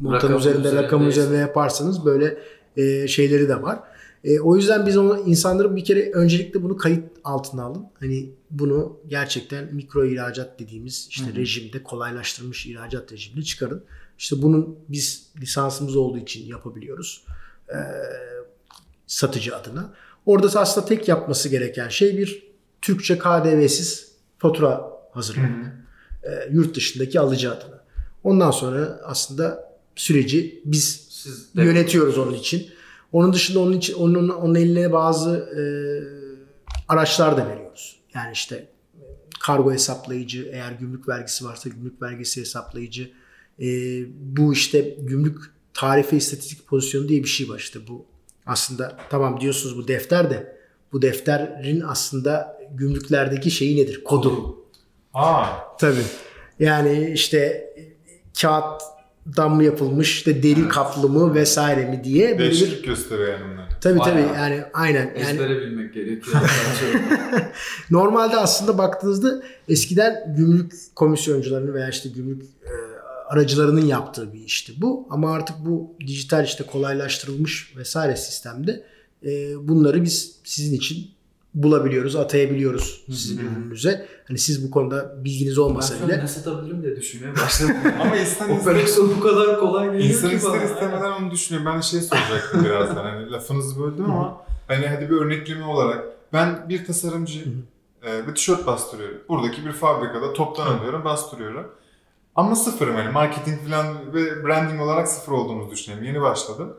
montanın üzerinde üzerinde rakam ise. üzerinde yaparsanız böyle e, şeyleri de var. E, o yüzden biz onu insanların bir kere öncelikle bunu kayıt altına alın. Hani bunu gerçekten mikro ihracat dediğimiz işte rejimde kolaylaştırılmış ihracat rejiminde çıkarın. İşte bunun biz lisansımız olduğu için yapabiliyoruz. E, satıcı adına. Orada aslında tek yapması gereken şey bir Türkçe KDV'siz fatura hazırlamak. E, yurt dışındaki alıcı adına. Ondan sonra aslında süreci biz Siz de yönetiyoruz onun için. Onun dışında onun için onun onun eline bazı e, araçlar da veriyoruz. Yani işte kargo hesaplayıcı, eğer gümrük vergisi varsa gümrük vergisi hesaplayıcı. E, bu işte gümrük tarife istatistik pozisyonu diye bir şey var işte bu. Aslında tamam diyorsunuz bu defter de bu defterin aslında gümrüklerdeki şeyi nedir? Kodu. Aa, Tabii. Yani işte e, kağıttan mı yapılmış, işte deri kaplı mı vesaire mi diye böyle bir değişiklik gösteriyor yani bunlar. Tabii tabii Bayağı. yani aynen. Yani ezbere bilmek gerekiyor. normalde aslında baktığınızda eskiden gümrük komisyoncularının veya işte gümrük e, aracılarının yaptığı bir işti bu. Ama artık bu dijital işte kolaylaştırılmış vesaire sistemde e, bunları biz sizin için bulabiliyoruz, atayabiliyoruz sizin ürününüze. Hani siz bu konuda bilginiz ben olmasa bile ne satabilirim diye düşünmeye başladım. Ama insan Operasyon bu kadar kolay geliyor insan ki ister bana. istemeden onu düşünüyor. Ben şey soracaktım birazdan. Hani lafınızı böldüm ama hani hadi bir örnekleme olarak ben bir tasarımcı e, bir tişört bastırıyorum. Buradaki bir fabrikada toptan alıyorum, bastırıyorum. Ama sıfırım yani marketing falan ve branding olarak sıfır olduğumuzu düşünelim. Yeni başladım.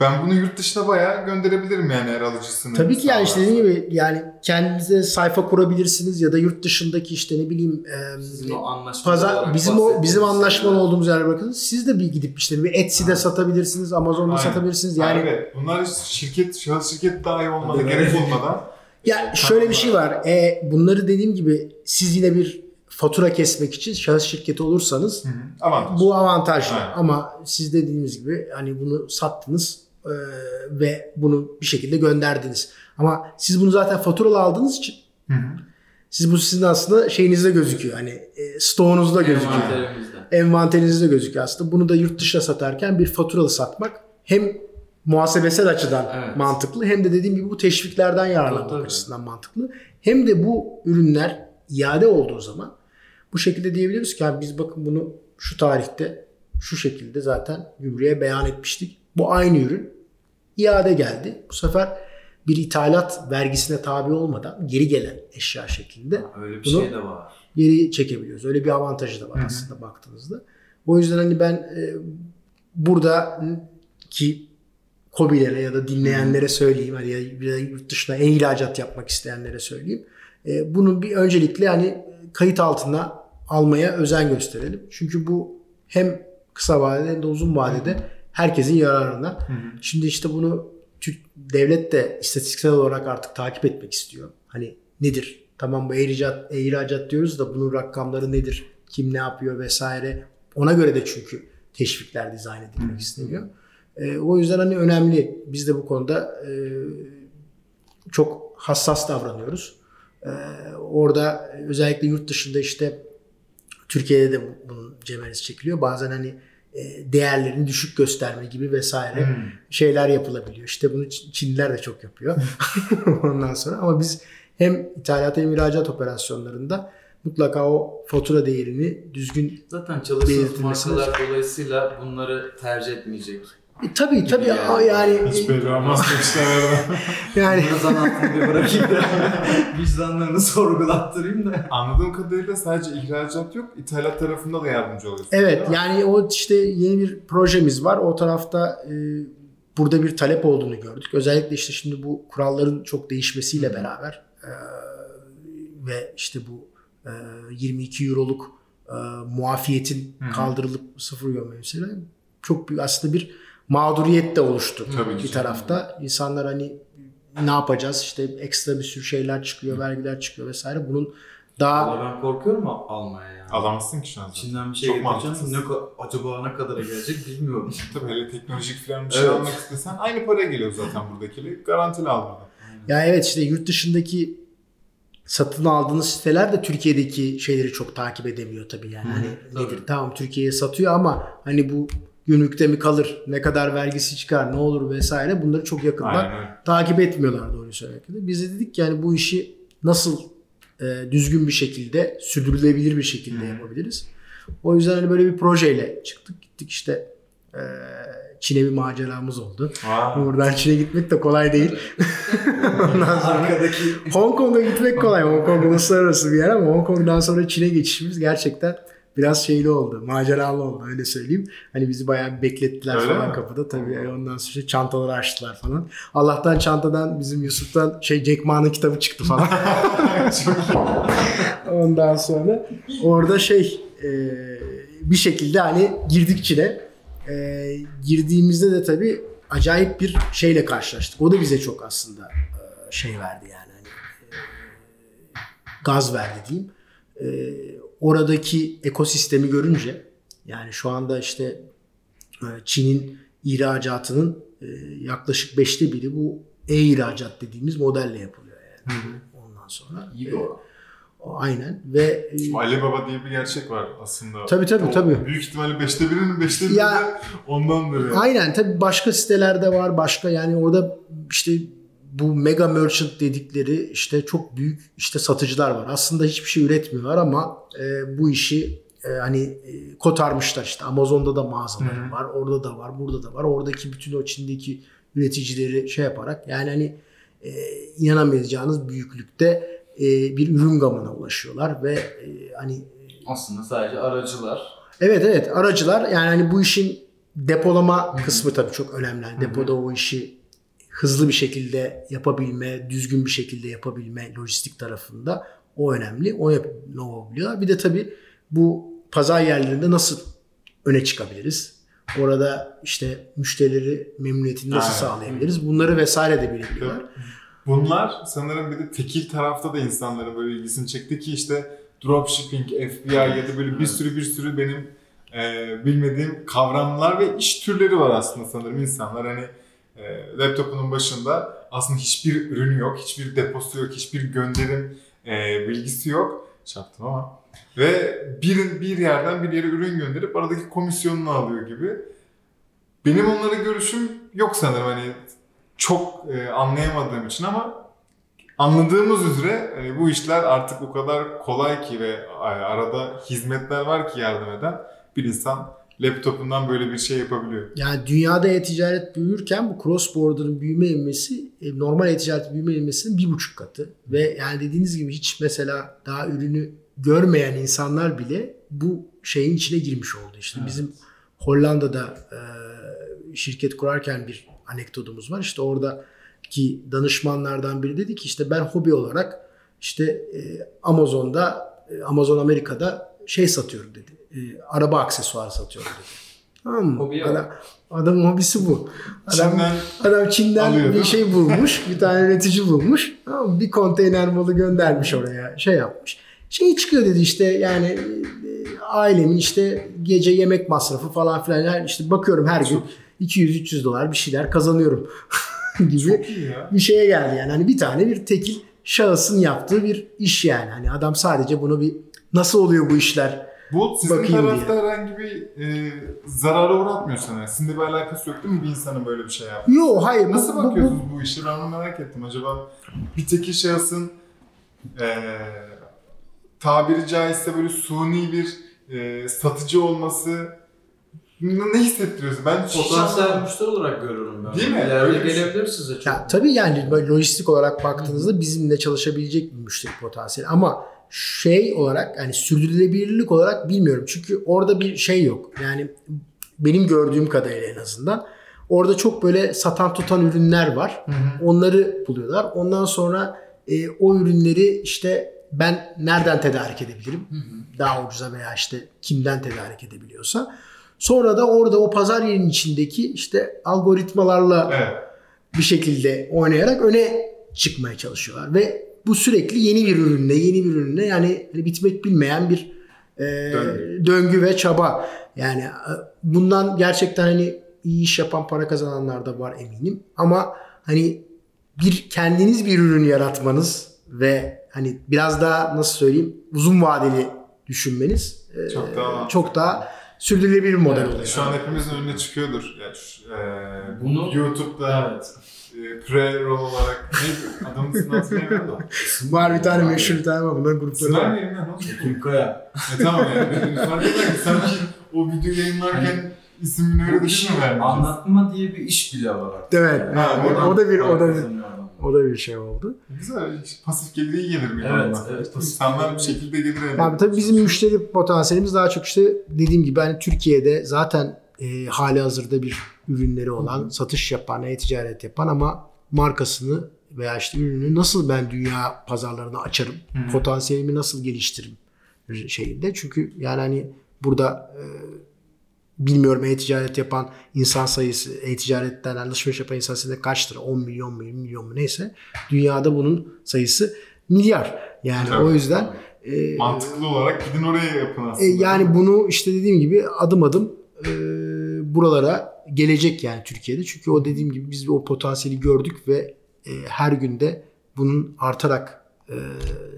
Ben bunu yurt dışına bayağı gönderebilirim yani eğer alıcısını. Tabii ki yani işte dediğim gibi yani kendinize sayfa kurabilirsiniz ya da yurt dışındaki işte ne bileyim e, o pazar bizim o bizim anlaşmalı olduğumuz yerlere bakın. Siz de bir gidip işte bir Etsy'de satabilirsiniz, Amazon'da Aynen. satabilirsiniz. Yani evet, bunlar şirket, şahıs şirket dahi olmana Evet. gerek olmadan ya şöyle bir şey var. E, bunları dediğim gibi siz yine bir fatura kesmek için şahıs şirketi olursanız avantaj. bu avantajlı. Aynen. Ama siz dediğimiz gibi hani bunu sattınız e, ve bunu bir şekilde gönderdiniz. Ama siz bunu zaten faturalı aldığınız için Hı hı. siz bu sizin aslında şeyinizde gözüküyor. Hani e, stoğunuzda gözüküyor. Envanterimizde. envanterinizde gözüküyor aslında. Bunu da yurt dışına satarken bir faturalı satmak hem muhasebesel açıdan Evet. mantıklı hem de dediğim gibi bu teşviklerden yararlanmak Tabii, açısından mantıklı. Hem de bu ürünler iade olduğu zaman bu şekilde diyebiliriz ki "Abi biz bakın bunu şu tarihte şu şekilde zaten gümrüğe beyan etmiştik. Bu aynı ürün iade geldi. Bu sefer bir ithalat vergisine tabi olmadan geri gelen eşya şeklinde Öyle bir Bunu- şey de var. geri çekebiliyoruz. Öyle bir avantajı da var aslında baktığınızda. O yüzden hani ben e, burada ki kobilere ya da dinleyenlere söyleyeyim. Hani ya yurt dışına e-ihracat yapmak isteyenlere söyleyeyim. E, bunu bir öncelikle hani kayıt altına almaya özen gösterelim. Çünkü bu hem kısa vadede hem de uzun vadede herkesin yararına. Şimdi işte bunu Türk devlet de istatistiksel olarak artık takip etmek istiyor. Hani nedir? Tamam bu e-ihracat, e-ihracat diyoruz da bunun rakamları nedir? Kim ne yapıyor vesaire. Ona göre de çünkü teşvikler dizayn edilmek isteniyor. E, o yüzden hani önemli. Biz de bu konuda e, çok hassas davranıyoruz. E, orada özellikle yurt dışında işte Türkiye'de de bu- bunun cemeresi çekiliyor. Bazen hani değerlerini düşük gösterme gibi vesaire Hmm. şeyler yapılabiliyor. İşte bunu Çinliler de çok yapıyor. Ondan sonra ama biz hem ithalat hem ihracat operasyonlarında mutlaka o fatura değerini düzgün Zaten Belirtilmesi markalar dolayısıyla bunları tercih etmeyecek. E, tabii tabii yani. ama yani Hiç belli olmaz yani Bunu zan altında bir bırakayım da vicdanlarını sorgulattırayım da. Anladığım kadarıyla sadece ihracat yok, ithalat tarafında da yardımcı oluyorsun. Evet yani o işte yeni bir projemiz var. O tarafta e, burada bir talep olduğunu gördük. Özellikle işte şimdi bu kuralların çok değişmesiyle beraber e, ve işte bu e, 22 euroluk e, muafiyetin Hı hı. kaldırılıp sıfır gömmesiyle çok büyük aslında bir mağduriyet de oluştu Tabii bir tarafta. İnsanlar hani ne yapacağız işte ekstra bir sürü şeyler çıkıyor, vergiler çıkıyor vesaire. Bunun daha Valla ben korkuyorum al- almaya yani. Alamazsın ki şu an zaten. Çin'den bir şey Çok getireceğim. Ne, acaba ne kadara gelecek bilmiyorum. Tabii hele teknolojik falan bir şey Evet. almak istesen aynı para geliyor zaten buradakiyle. Garantili al burada. Ya evet işte yurt dışındaki satın aldığınız siteler de Türkiye'deki şeyleri çok takip edemiyor tabii yani. Hani tabii. nedir? Tamam Türkiye'ye satıyor ama hani bu gümrükte mi kalır? Ne kadar vergisi çıkar? Ne olur vesaire bunları çok yakından Aynen takip etmiyorlar doğru söylemek. Biz de dedik ki yani bu işi nasıl e, düzgün bir şekilde, sürdürülebilir bir şekilde yapabiliriz. O yüzden hani böyle bir projeyle çıktık. Gittik işte e, Çin'e bir maceramız oldu. Vay. Buradan Çin'e gitmek de kolay değil. Ondan sonra Arkadaki Hong Kong'a gitmek kolay. Hong Kong uluslararası bir yer ama Hong Kong'dan sonra Çin'e geçişimiz gerçekten biraz şeyli oldu. Maceralı oldu öyle söyleyeyim. Hani bizi bayağı beklettiler Öyle falan mi? kapıda. Tabii ondan sonra çantaları açtılar falan. Allah'tan çantadan bizim Yusuf'tan şey Jack Ma'nın kitabı çıktı falan. ondan sonra orada şey e, bir şekilde hani girdik Çin'e. E, girdiğimizde de tabii acayip bir şeyle karşılaştık. O da bize çok aslında e, şey verdi yani. Hani, e, gaz verdi diyeyim. E, oradaki ekosistemi görünce yani şu anda işte e, Çin'in ihracatının e, yaklaşık beşte biri bu e-ihracat dediğimiz modelle yapılıyor yani. Ondan sonra. iyi e, bir oran. o- aynen ve e, Şimdi Alibaba diye bir gerçek var aslında. Tabii, tabii, O tabii. Büyük ihtimalle beşte birinin beşte biri Ya- de ondandır yani. Aynen tabii başka sitelerde var başka yani orada işte bu mega merchant dedikleri işte çok büyük işte satıcılar var. Aslında hiçbir şey üretmiyorlar ama e, bu işi e, hani e, kotarmışlar işte Amazon'da da mağazaları Hı hı. var, orada da var, burada da var. Oradaki bütün o Çin'deki üreticileri şey yaparak yani hani e, inanamayacağınız büyüklükte e, bir ürün gamına ulaşıyorlar ve e, hani Aslında sadece aracılar. Evet evet aracılar yani hani bu işin depolama kısmı tabii çok önemli. Yani depoda o işi hızlı bir şekilde yapabilme, düzgün bir şekilde yapabilme lojistik tarafında o önemli. O yapabiliyorlar. Bir de tabii bu pazar yerlerinde nasıl öne çıkabiliriz? Orada işte müşterileri memnuniyetini nasıl Aynen. sağlayabiliriz? Bunları vesaire de bilebiliyorlar. Bunlar sanırım bir de tekil tarafta da insanların böyle ilgisini çekti ki işte dropshipping, FBI ya da böyle bir sürü bir sürü benim e, bilmediğim kavramlar ve iş türleri var aslında sanırım insanlar hani e, laptopunun başında aslında hiçbir ürünü yok, hiçbir deposu yok, hiçbir gönderim e, bilgisi yok. Çarptım ama. Ve bir, bir yerden bir yere ürün gönderip aradaki komisyonunu alıyor gibi. Benim onlara görüşüm yok sanırım hani çok e, anlayamadığım için ama anladığımız üzere e, bu işler artık o kadar kolay ki ve e, arada hizmetler var ki yardım eden bir insan laptopundan böyle bir şey yapabiliyor. Yani dünyada e-ticaret büyürken bu cross border'ın büyüme ivmesi e, normal e-ticaret büyüme ivmesinin bir buçuk katı. Ve yani dediğiniz gibi hiç mesela daha ürünü görmeyen insanlar bile bu şeyin içine girmiş oldu. İşte Evet. bizim Hollanda'da e, şirket kurarken bir anekdotumuz var. İşte oradaki danışmanlardan biri dedi ki işte ben hobi olarak işte e, Amazon'da e, Amazon Amerika'da şey satıyorum dedi. E, araba aksesuarı satıyorum dedi. Tamam mı? Hobiye Adam, adamın hobisi bu. Adam, Çin'den adam Çin'den Alıyor, bir şey bulmuş. bir tane üretici bulmuş. Tamam mı? Bir konteyner malı göndermiş oraya. Şey yapmış. Şey çıkıyor dedi işte yani e, ailemin işte gece yemek masrafı falan filan. İşte bakıyorum her gün 200-300 dolar bir şeyler kazanıyorum gibi bir şeye geldi yani. Hani bir tane bir tekil şahısın yaptığı bir iş yani. Hani adam sadece bunu bir nasıl oluyor bu işler? Bu sizin Bakayım tarafta herhangi bir e, zarara uğratmıyor sana. Sizinle bir alakası yok değil mi bir insanın böyle bir şey yapması? Yok hayır. bu- Nasıl bu- bu- bakıyorsunuz bu, işe? Ben onu merak ettim. Acaba bir tekil şahısın e, tabiri caizse böyle suni bir e, satıcı olması ne hissettiriyorsun? Ben Potansiyel müşteri olarak görüyorum ben. Değil mi? İleride şey. gelebilir size çok. Ya, tabii yani böyle lojistik olarak baktığınızda bizimle çalışabilecek bir müşteri potansiyeli ama şey olarak yani sürdürülebilirlik olarak bilmiyorum. Çünkü orada bir şey yok. Yani benim gördüğüm kadarıyla en azından orada çok böyle satan tutan ürünler var. Onları buluyorlar. Ondan sonra e, o ürünleri işte ben nereden tedarik edebilirim? Daha ucuza veya işte kimden tedarik edebiliyorsa. Sonra da orada o pazar yerinin içindeki işte algoritmalarla Evet. bir şekilde oynayarak öne çıkmaya çalışıyorlar ve bu sürekli yeni bir ürünle yeni bir ürünle yani hani bitmek bilmeyen bir e, Döngü. döngü ve çaba yani e, bundan gerçekten hani iyi iş yapan para kazananlar da var eminim ama hani bir kendiniz bir ürün yaratmanız ve hani biraz daha nasıl söyleyeyim uzun vadeli düşünmeniz e, Çok daha- çok daha sürdürülebilir bir model Evet, oluyor. Şu an hepimizin önüne çıkıyordur. Yani e, Bunu- YouTube'da Evet. E, pre-roll olarak ne adamın ismini hatırlayamıyorum da. Var bir tane meşhur bir tane var bunların grupları Sınav var. mıyım lan? Nasıl? Tunkaya. E tamam yani. Fark eder ki sanki o videoyu yayınlarken ismini öyle işi mi vermeyeceğiz? anlatma diye bir iş bile var artık. Evet. Ha, o- o da bir- o da bir-. O da bir şey oldu. Güzel. hiç Pasif gelir iyi gelir mi? Evet, evet, pasif İnsanlar bir şekilde gelir elde. Abi tabii bizim müşteri potansiyelimiz daha çok işte dediğim gibi hani Türkiye'de zaten e, hali hazırda bir ürünleri olan, satış yapan, e-ticaret yapan ama markasını veya işte ürünü nasıl ben dünya pazarlarına açarım, Hı. potansiyelimi nasıl geliştiririm şeyinde. Çünkü yani hani burada e, bilmiyorum e-ticaret yapan insan sayısı, e-ticaretten alışveriş yapan insan sayısı kaçtır? 10 milyon mu, 20 milyon mu neyse. Dünyada bunun sayısı milyar. Yani Tabii. o yüzden e, Mantıklı olarak gidin oraya yapın aslında. e, yani bunu işte dediğim gibi adım adım e, buralara gelecek yani Türkiye'de. Çünkü o dediğim gibi biz o potansiyeli gördük ve e, her günde bunun artarak e,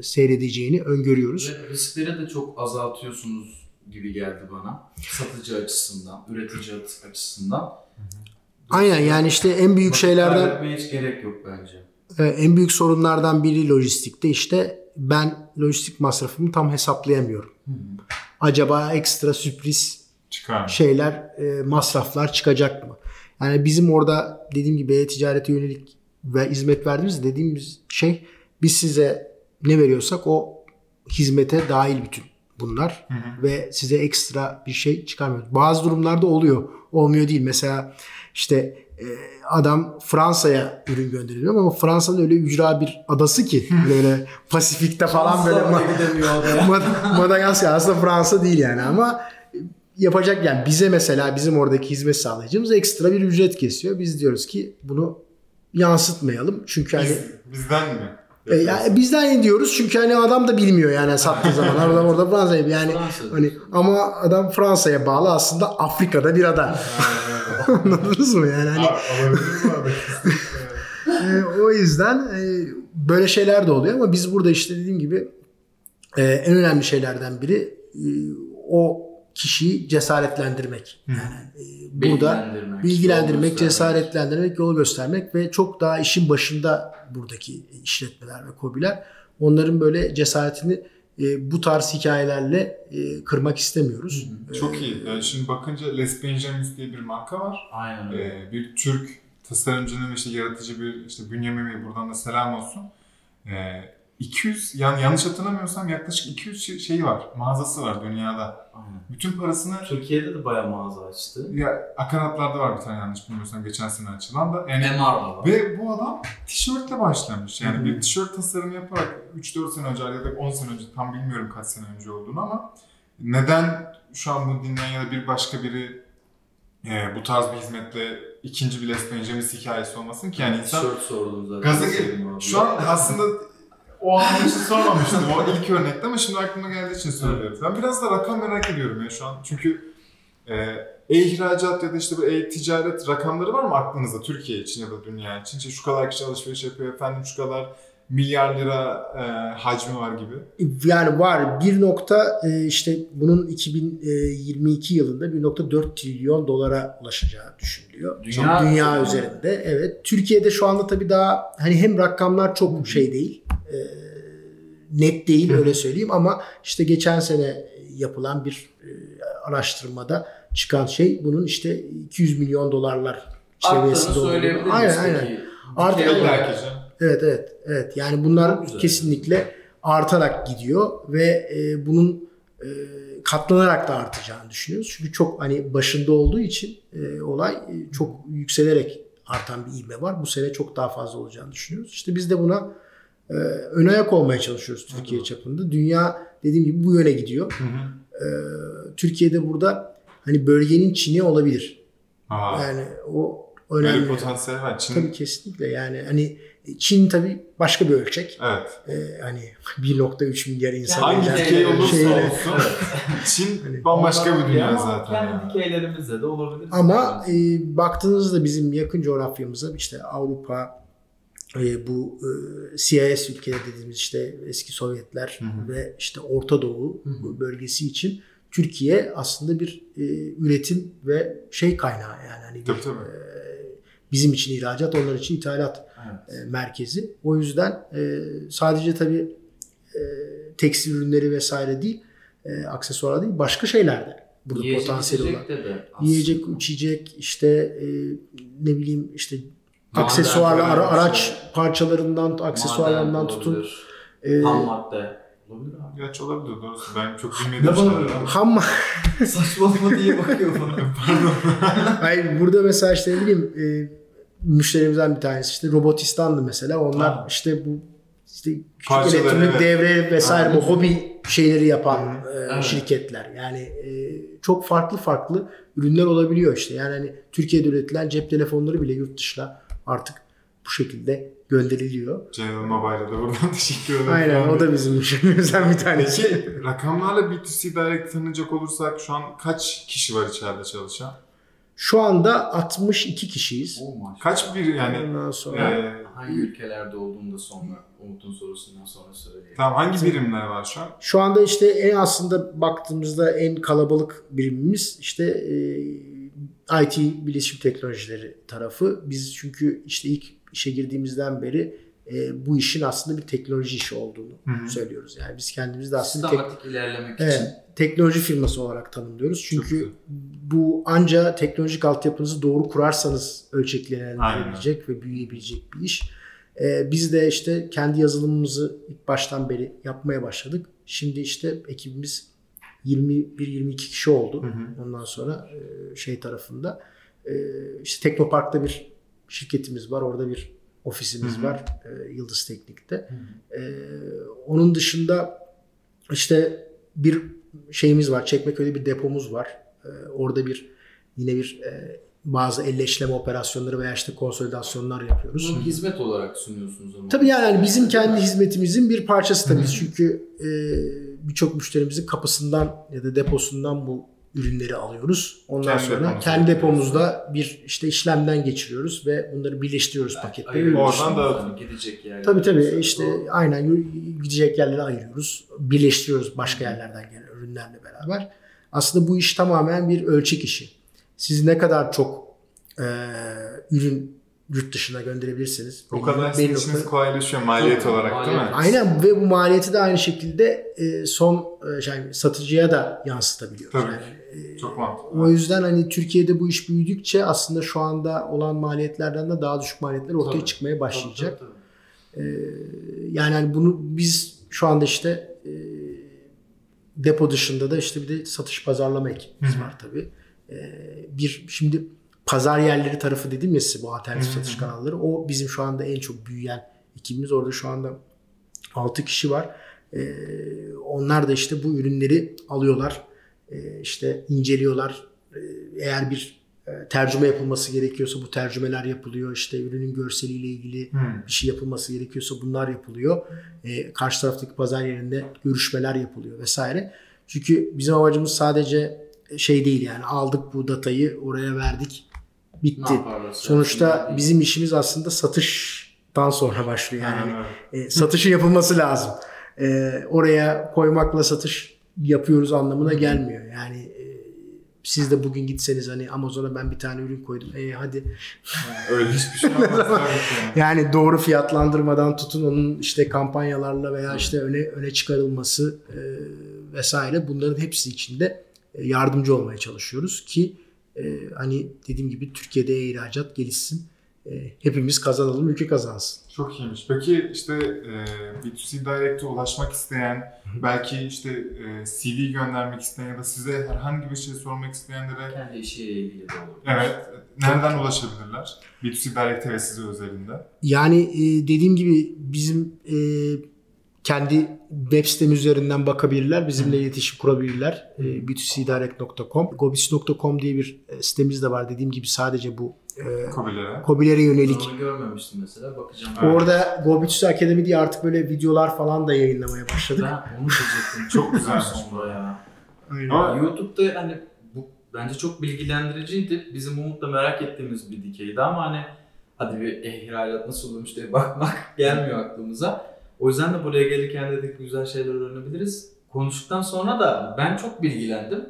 seyredeceğini öngörüyoruz. Ve riskleri de çok azaltıyorsunuz gibi geldi bana. Satıcı açısından, üretici açısından. Aynen yani işte en büyük Vakit şeylerden hiç gerek yok bence. e, en büyük sorunlardan biri lojistikte işte ben lojistik masrafımı tam hesaplayamıyorum. Acaba ekstra sürpriz Çıkar. şeyler, e, masraflar çıkacak mı? Yani bizim orada dediğim gibi e-ticarete yönelik ve hizmet verdiğimiz dediğimiz şey biz size ne veriyorsak o hizmete dahil bütün bunlar ve size ekstra bir şey çıkarmıyoruz. Bazı durumlarda oluyor. Olmuyor değil. Mesela işte e, adam Fransa'ya ürün gönderiyor ama Fransa'nın öyle ücra bir adası ki böyle Pasifik'te falan böyle. Mad- Madagaskar aslında Fransa değil yani ama yapacak yani bize mesela bizim oradaki hizmet sağlayıcımız ekstra bir ücret kesiyor. Biz diyoruz ki bunu yansıtmayalım. Çünkü hani Biz, bizden mi? e, yani bizden diyoruz çünkü hani adam da bilmiyor yani sattığı zaman orada orada Fransa'ya yani Fransa'da. hani ama adam Fransa'ya bağlı aslında Afrika'da bir ada. Anladınız mı yani hani e, o yüzden e, böyle şeyler de oluyor ama biz burada işte dediğim gibi e, en önemli şeylerden biri e, o kişiyi cesaretlendirmek. Yani e, burada Bilgilendirmek, bilgilendirmek, cesaretlendirmek, yol göstermek ve çok daha işin başında buradaki işletmeler ve kobiler onların böyle cesaretini e, bu tarz hikayelerle e, kırmak istemiyoruz. Çok iyi. Yani şimdi bakınca Les Benjamins diye bir marka var. Aynen öyle. Ee, bir Türk tasarımcının ve işte yaratıcı bir işte Bünyamin Bey buradan da selam olsun. Ee, 200 yani yanlış hatırlamıyorsam yaklaşık 200 şey- şeyi var. Mağazası var dünyada. Aynen. Bütün parasını Türkiye'de de bayağı mağaza açtı. ya akaratlarda var bir tane yanlış bilmiyorsam geçen sene açılan da. Yani MR'da var. ve bu adam tişörtle başlamış. Yani bir tişört tasarımı yaparak 3-4 sene önce ya da 10 sene önce tam bilmiyorum kaç sene önce olduğunu ama neden şu an bunu dinleyen ya da bir başka biri e, bu tarz bir hizmetle ikinci bir Les Benjamin hikayesi olmasın ki yani insan Tişört sordum zaten. Gaza Şu an aslında o an için sormamıştım o ilk örnekte ama şimdi aklıma geldiği için söylüyorum. Ben biraz da rakam merak ediyorum ya şu an. Çünkü e, e-ihracat ya da işte bu e-ticaret rakamları var mı aklınızda Türkiye için ya da dünya için? İşte şu kadar kişi alışveriş yapıyor efendim şu kadar milyar lira e, hacmi var gibi. Yani var bir nokta e, işte bunun 2022 yılında 1.4 trilyon dolara ulaşacağı düşünülüyor. Dünya- Dünya üzerinde evet. Türkiye'de şu anda tabii daha hani hem rakamlar çok şey değil. e, net değil öyle söyleyeyim ama işte geçen sene yapılan bir e, araştırmada çıkan şey bunun işte 200 milyon dolarlar seviyesinde olduğunu. Aynen aynen. Artık- Dikey Evet evet evet yani bunlar kesinlikle artarak gidiyor ve e, bunun e, katlanarak da artacağını düşünüyoruz. Çünkü çok hani başında olduğu için e, olay e, çok yükselerek artan bir ivme var. Bu sene çok daha fazla olacağını düşünüyoruz. İşte biz de buna e, ön ayak olmaya çalışıyoruz Türkiye çapında. Dünya dediğim gibi bu yöne gidiyor. Hı hı. E, Türkiye'de burada hani bölgenin Çin'i olabilir. Aa, Yani o böyle önemli. potansiyel var. Çin, Tabii kesinlikle yani hani Çin tabii başka bir ölçek. evet. Ee, hani 1.3 milyar insan Hangi yani dikey olursa şeyle- olsun Çin Hani- bambaşka bir dünya zaten. Kendi yani. dikeylerimizde de olabilir. Ama e, baktığınızda bizim yakın coğrafyamıza işte Avrupa e, bu e, CIS ülkeleri dediğimiz işte eski Sovyetler Hı hı. ve işte Orta Doğu bölgesi için Türkiye aslında bir e, üretim ve şey kaynağı yani hani bir, Tabii, tabii. e, bizim için ihracat onlar için ithalat Evet. e, merkezi. O yüzden e, sadece tabii e, tekstil ürünleri vesaire değil, aksesuarlar değil, başka şeyler de burada Yiyecek, potansiyel olan. de. Yiyecek, içecek, işte ne bileyim işte Maden aksesuarlı ara- araç parçalarından, aksesuarlarından tutun. E, Ham madde. Olabilir abi. Gerçi olabilir doğrusu. Ben çok bilmediğim şeyler. ham Saçmalama diye bakıyor bana. Hayır burada mesela işte ne bileyim e, müşterimizden bir tanesi işte Robotistan'dı mesela. Onlar Ha. işte bu işte küçük elektronik evet. devre vesaire bu hobi şeyleri yapan e, şirketler. Yani e, çok farklı farklı ürünler olabiliyor işte. Yani hani Türkiye'de üretilen cep telefonları bile yurt dışına artık bu şekilde gönderiliyor. General Mobile'a da buradan teşekkür ederim. Aynen o da bizim müşterimizden bir tanesi. Peki rakamlarla B2C Direct tanınacak olursak şu an kaç kişi var içeride çalışan? Şu anda 62 kişiyiz. Oh maşallah. Kaç bir yani Ondan sonra e, Hangi ülkelerde olduğunu da sonra Umut'un sorusundan sonra söyleyeyim. tamam hangi birimler var şu an? Şu anda işte en aslında baktığımızda en kalabalık birimimiz işte e, IT bilişim teknolojileri tarafı. Biz çünkü işte ilk işe girdiğimizden beri e, bu işin aslında bir teknoloji işi olduğunu Hı hı. söylüyoruz. Yani biz kendimizi de aslında tek, Sistematik ilerlemek evet, için. teknoloji firması olarak tanımlıyoruz. Çünkü bu anca teknolojik altyapınızı doğru kurarsanız ölçeklenebilecek ve büyüyebilecek bir iş. Ee, biz de işte kendi yazılımımızı ilk baştan beri yapmaya başladık. Şimdi işte ekibimiz 21-22 kişi oldu. Hı hı. Ondan sonra e, şey tarafında e, işte Teknopark'ta bir şirketimiz var. Orada bir ofisimiz Hı hı. var. e, Yıldız Teknik'te. E, onun dışında işte bir şeyimiz var. Çekmeköy'de bir depomuz var. E, orada bir yine bir e, bazı elleşleme operasyonları veya işte konsolidasyonlar yapıyoruz. Bunu hizmet olarak sunuyorsunuz ama. Tabii yani hani bizim kendi hizmetimizin bir parçası tabii. Biz Çünkü e, birçok müşterimizin kapısından ya da deposundan bu ürünleri alıyoruz. Ondan Kendi sonra kendi depomuzda bir işte işlemden geçiriyoruz ve bunları birleştiriyoruz pakette. Ayırıyorsun Öyle Oradan da- yani gidecek yerler. Tabii tabii işte doğru. aynen gidecek yerlere ayırıyoruz. Birleştiriyoruz başka yerlerden gelen ürünlerle beraber. Aslında bu iş tamamen bir ölçek işi. Siz ne kadar çok e, ürün yurt dışına gönderebilirsiniz. O kadar sizin işiniz kolaylaşıyor maliyet Tabii, olarak değil mi? maliyet. Aynen ve bu maliyeti de aynı şekilde e, son e, şey, satıcıya da yansıtabiliyoruz. Tabii. Yani, e, Çok mantıklı. o yüzden hani Türkiye'de bu iş büyüdükçe aslında şu anda olan maliyetlerden de daha düşük maliyetler ortaya Tabii. çıkmaya başlayacak. Tabii, tabii, E, yani hani bunu biz şu anda işte e, depo dışında da işte bir de satış pazarlama ekibimiz var tabii. E, bir şimdi pazar yerleri tarafı dedim ya size bu alternatif satış kanalları. O bizim şu anda en çok büyüyen ekibimiz. Orada şu anda 6 kişi var. E, onlar da işte bu ürünleri alıyorlar. E, işte inceliyorlar. E, eğer bir e, tercüme yapılması gerekiyorsa bu tercümeler yapılıyor. İşte ürünün görseliyle ilgili Hmm. bir şey yapılması gerekiyorsa bunlar yapılıyor. E, karşı taraftaki pazar yerinde görüşmeler yapılıyor vesaire. Çünkü bizim amacımız sadece şey değil yani aldık bu datayı oraya verdik bitti. Sonuçta bizim işimiz aslında satıştan sonra başlıyor yani. E, satışı yapılması lazım. E, oraya koymakla satış yapıyoruz anlamına gelmiyor. Yani e, siz de bugün gitseniz hani Amazon'a ben bir tane ürün koydum. E, hadi Öyle hiçbir şey olmaz. yani doğru fiyatlandırmadan tutun onun işte kampanyalarla veya işte öne öne çıkarılması e, vesaire bunların hepsi içinde e, yardımcı olmaya çalışıyoruz ki e, hani dediğim gibi Türkiye'de ihracat gelişsin. E, hepimiz kazanalım, ülke kazansın. Çok iyiymiş. Peki işte e, B2C Direct'e ulaşmak isteyen, belki işte e, CV göndermek isteyen ya da size herhangi bir şey sormak isteyenlere Kendi işiyle ilgili de olur. evet nereden ulaşabilirler? B2C Direct'e ve size özelinde. Yani e, dediğim gibi bizim e, kendi web sitemiz üzerinden bakabilirler. Bizimle iletişim kurabilirler. E, b2cdirect.com Gobis.com diye bir e, sitemiz de var. Dediğim gibi sadece bu e, Kobilere. Kobilere yönelik Onu görmemiştim mesela. Bakacağım. Evet. Orada Go Akademi diye artık böyle videolar falan da yayınlamaya başladık. Ben onu diyecektim. Çok güzel. sonra ya. Aynen. Ama YouTube'da hani bu bence çok bilgilendiriciydi. Bizim Umut'la merak ettiğimiz bir dikeydi ama hani hadi bir eh, ihracat nasıl olmuş diye bakmak gelmiyor aklımıza. O yüzden de buraya gelirken dedik güzel şeyler öğrenebiliriz. Konuştuktan sonra da ben çok bilgilendim.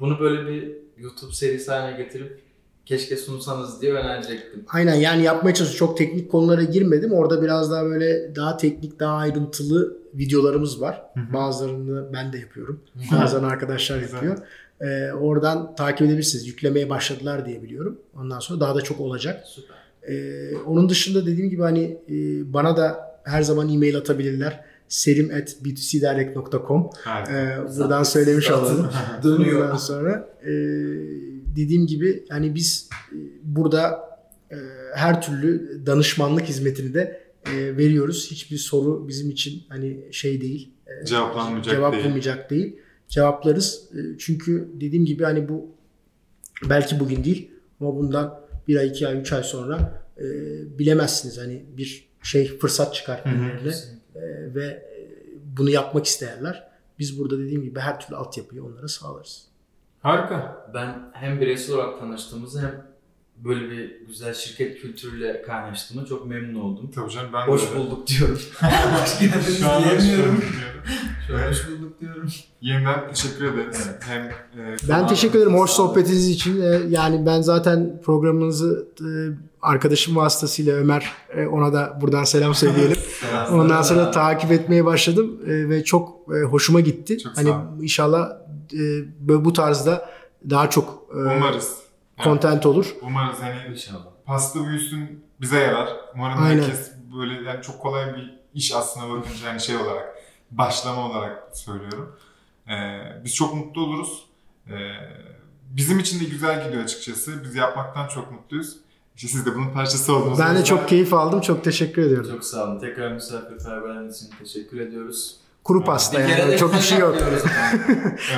Bunu böyle bir YouTube serisi haline getirip keşke sunsanız diye önerecektim. Aynen yani yapmaya çalışıyorum. Çok teknik konulara girmedim. Orada biraz daha böyle daha teknik, daha ayrıntılı videolarımız var. Hı hı. Bazılarını ben de yapıyorum. Bazen arkadaşlar yapıyor. Ee, oradan takip edebilirsiniz. Yüklemeye başladılar diye biliyorum. Ondan sonra daha da çok olacak. Süper. Ee, onun dışında dediğim gibi hani e, bana da her zaman e-mail atabilirler. serim.b2cdirect.com harika. Ee, buradan söylemiş olalım. Dönüyor. Ondan sonra e, dediğim gibi hani biz e, burada e, her türlü danışmanlık hizmetini de e, veriyoruz. Hiçbir soru bizim için hani şey değil. e, Cevaplanmayacak değil. cevaplanmayacak değil. Cevaplarız. E, çünkü dediğim gibi hani bu belki bugün değil ama bundan bir ay, iki ay, üç ay sonra e, bilemezsiniz. Hani bir şey fırsat çıkar Hı hı. önlerine e, ve e, bunu yapmak isterler. Biz burada dediğim gibi her türlü altyapıyı onlara sağlarız. Harika. Ben hem bireysel olarak tanıştığımızı hem böyle bir güzel şirket kültürüyle kaynaştığıma çok memnun oldum. Tabii canım ben Hoş de bulduk diyorum. Hoş geldiniz Şu an hoş diyemiyorum. bulduk diyorum. Şu an hoş bulduk diyorum. Yeniden teşekkür ederiz. Evet. Hem e, Ben teşekkür ederim hoş sohbetiniz için. E, Yani ben zaten programınızı e, arkadaşım vasıtasıyla Ömer e, ona da buradan selam söyleyelim. Ondan sonra takip etmeye başladım e, ve çok e, hoşuma gitti. Çok hani inşallah e, böyle bu tarzda daha çok e, umarız. Yani content olur. umarız hani İnşallah. pasta büyüsün bize yarar. Umarım Aynen. herkes böyle yani çok kolay bir iş aslında bakınca hani şey olarak başlama olarak söylüyorum. Ee, biz çok mutlu oluruz. Ee, bizim için de güzel gidiyor açıkçası. Biz yapmaktan çok mutluyuz. İşte siz de bunun parçası oldunuz. Ben de çok keyif aldım. Çok teşekkür ediyorum. Çok sağ olun. Tekrar misafirperverliğiniz için teşekkür ediyoruz. Kuru pasta yani. de Çok bir şey yok.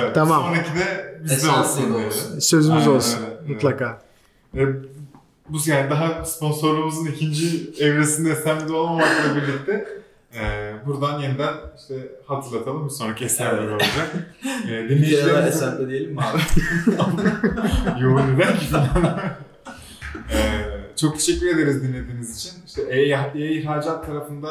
Evet, Tamam. Sonraki de bizde olsun. olsun. Sözümüz Aynen olsun. öyle, evet. Mutlaka. E, bu yani daha sponsorluğumuzun ikinci evresinde Esen'de olmamakla birlikte e, buradan yeniden işte hatırlatalım. Bir sonraki Esen'de Evet. olacak. E, Bir kere diyelim mi abi? Yoğun neden ki? e, çok teşekkür ederiz dinlediğiniz için. İşte e- e-ihracat tarafında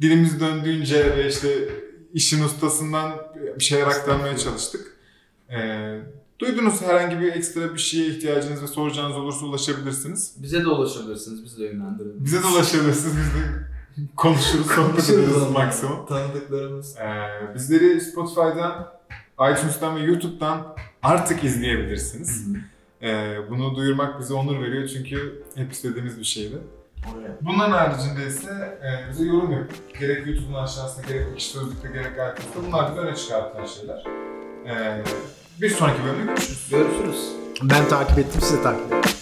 dilimiz döndüğünce ve işte işin ustasından bir şeyler aktarmaya çalıştık. E, duydunuz herhangi bir ekstra bir şeye ihtiyacınız ve soracağınız olursa ulaşabilirsiniz. Bize de ulaşabilirsiniz. Biz de yönlendirelim. Bize de ulaşabilirsiniz. Biz de konuşuruz, sohbet ederiz maksimum. Tanıdıklarımız. Ee, bizleri Spotify'dan, iTunes'tan ve YouTube'dan artık izleyebilirsiniz. Ee, bunu duyurmak bize onur veriyor çünkü hep istediğimiz bir şeydi. Oraya. Bunların haricinde ise e, bize yorum yapıp gerek YouTube'un aşağısında gerek ekşi sözlükte gerek iTunes'ta bunlar da öne çıkartılan şeyler. E, bir sonraki bölümde görüşürüz. Görüşürüz. Ben takip ettim siz de takip edin.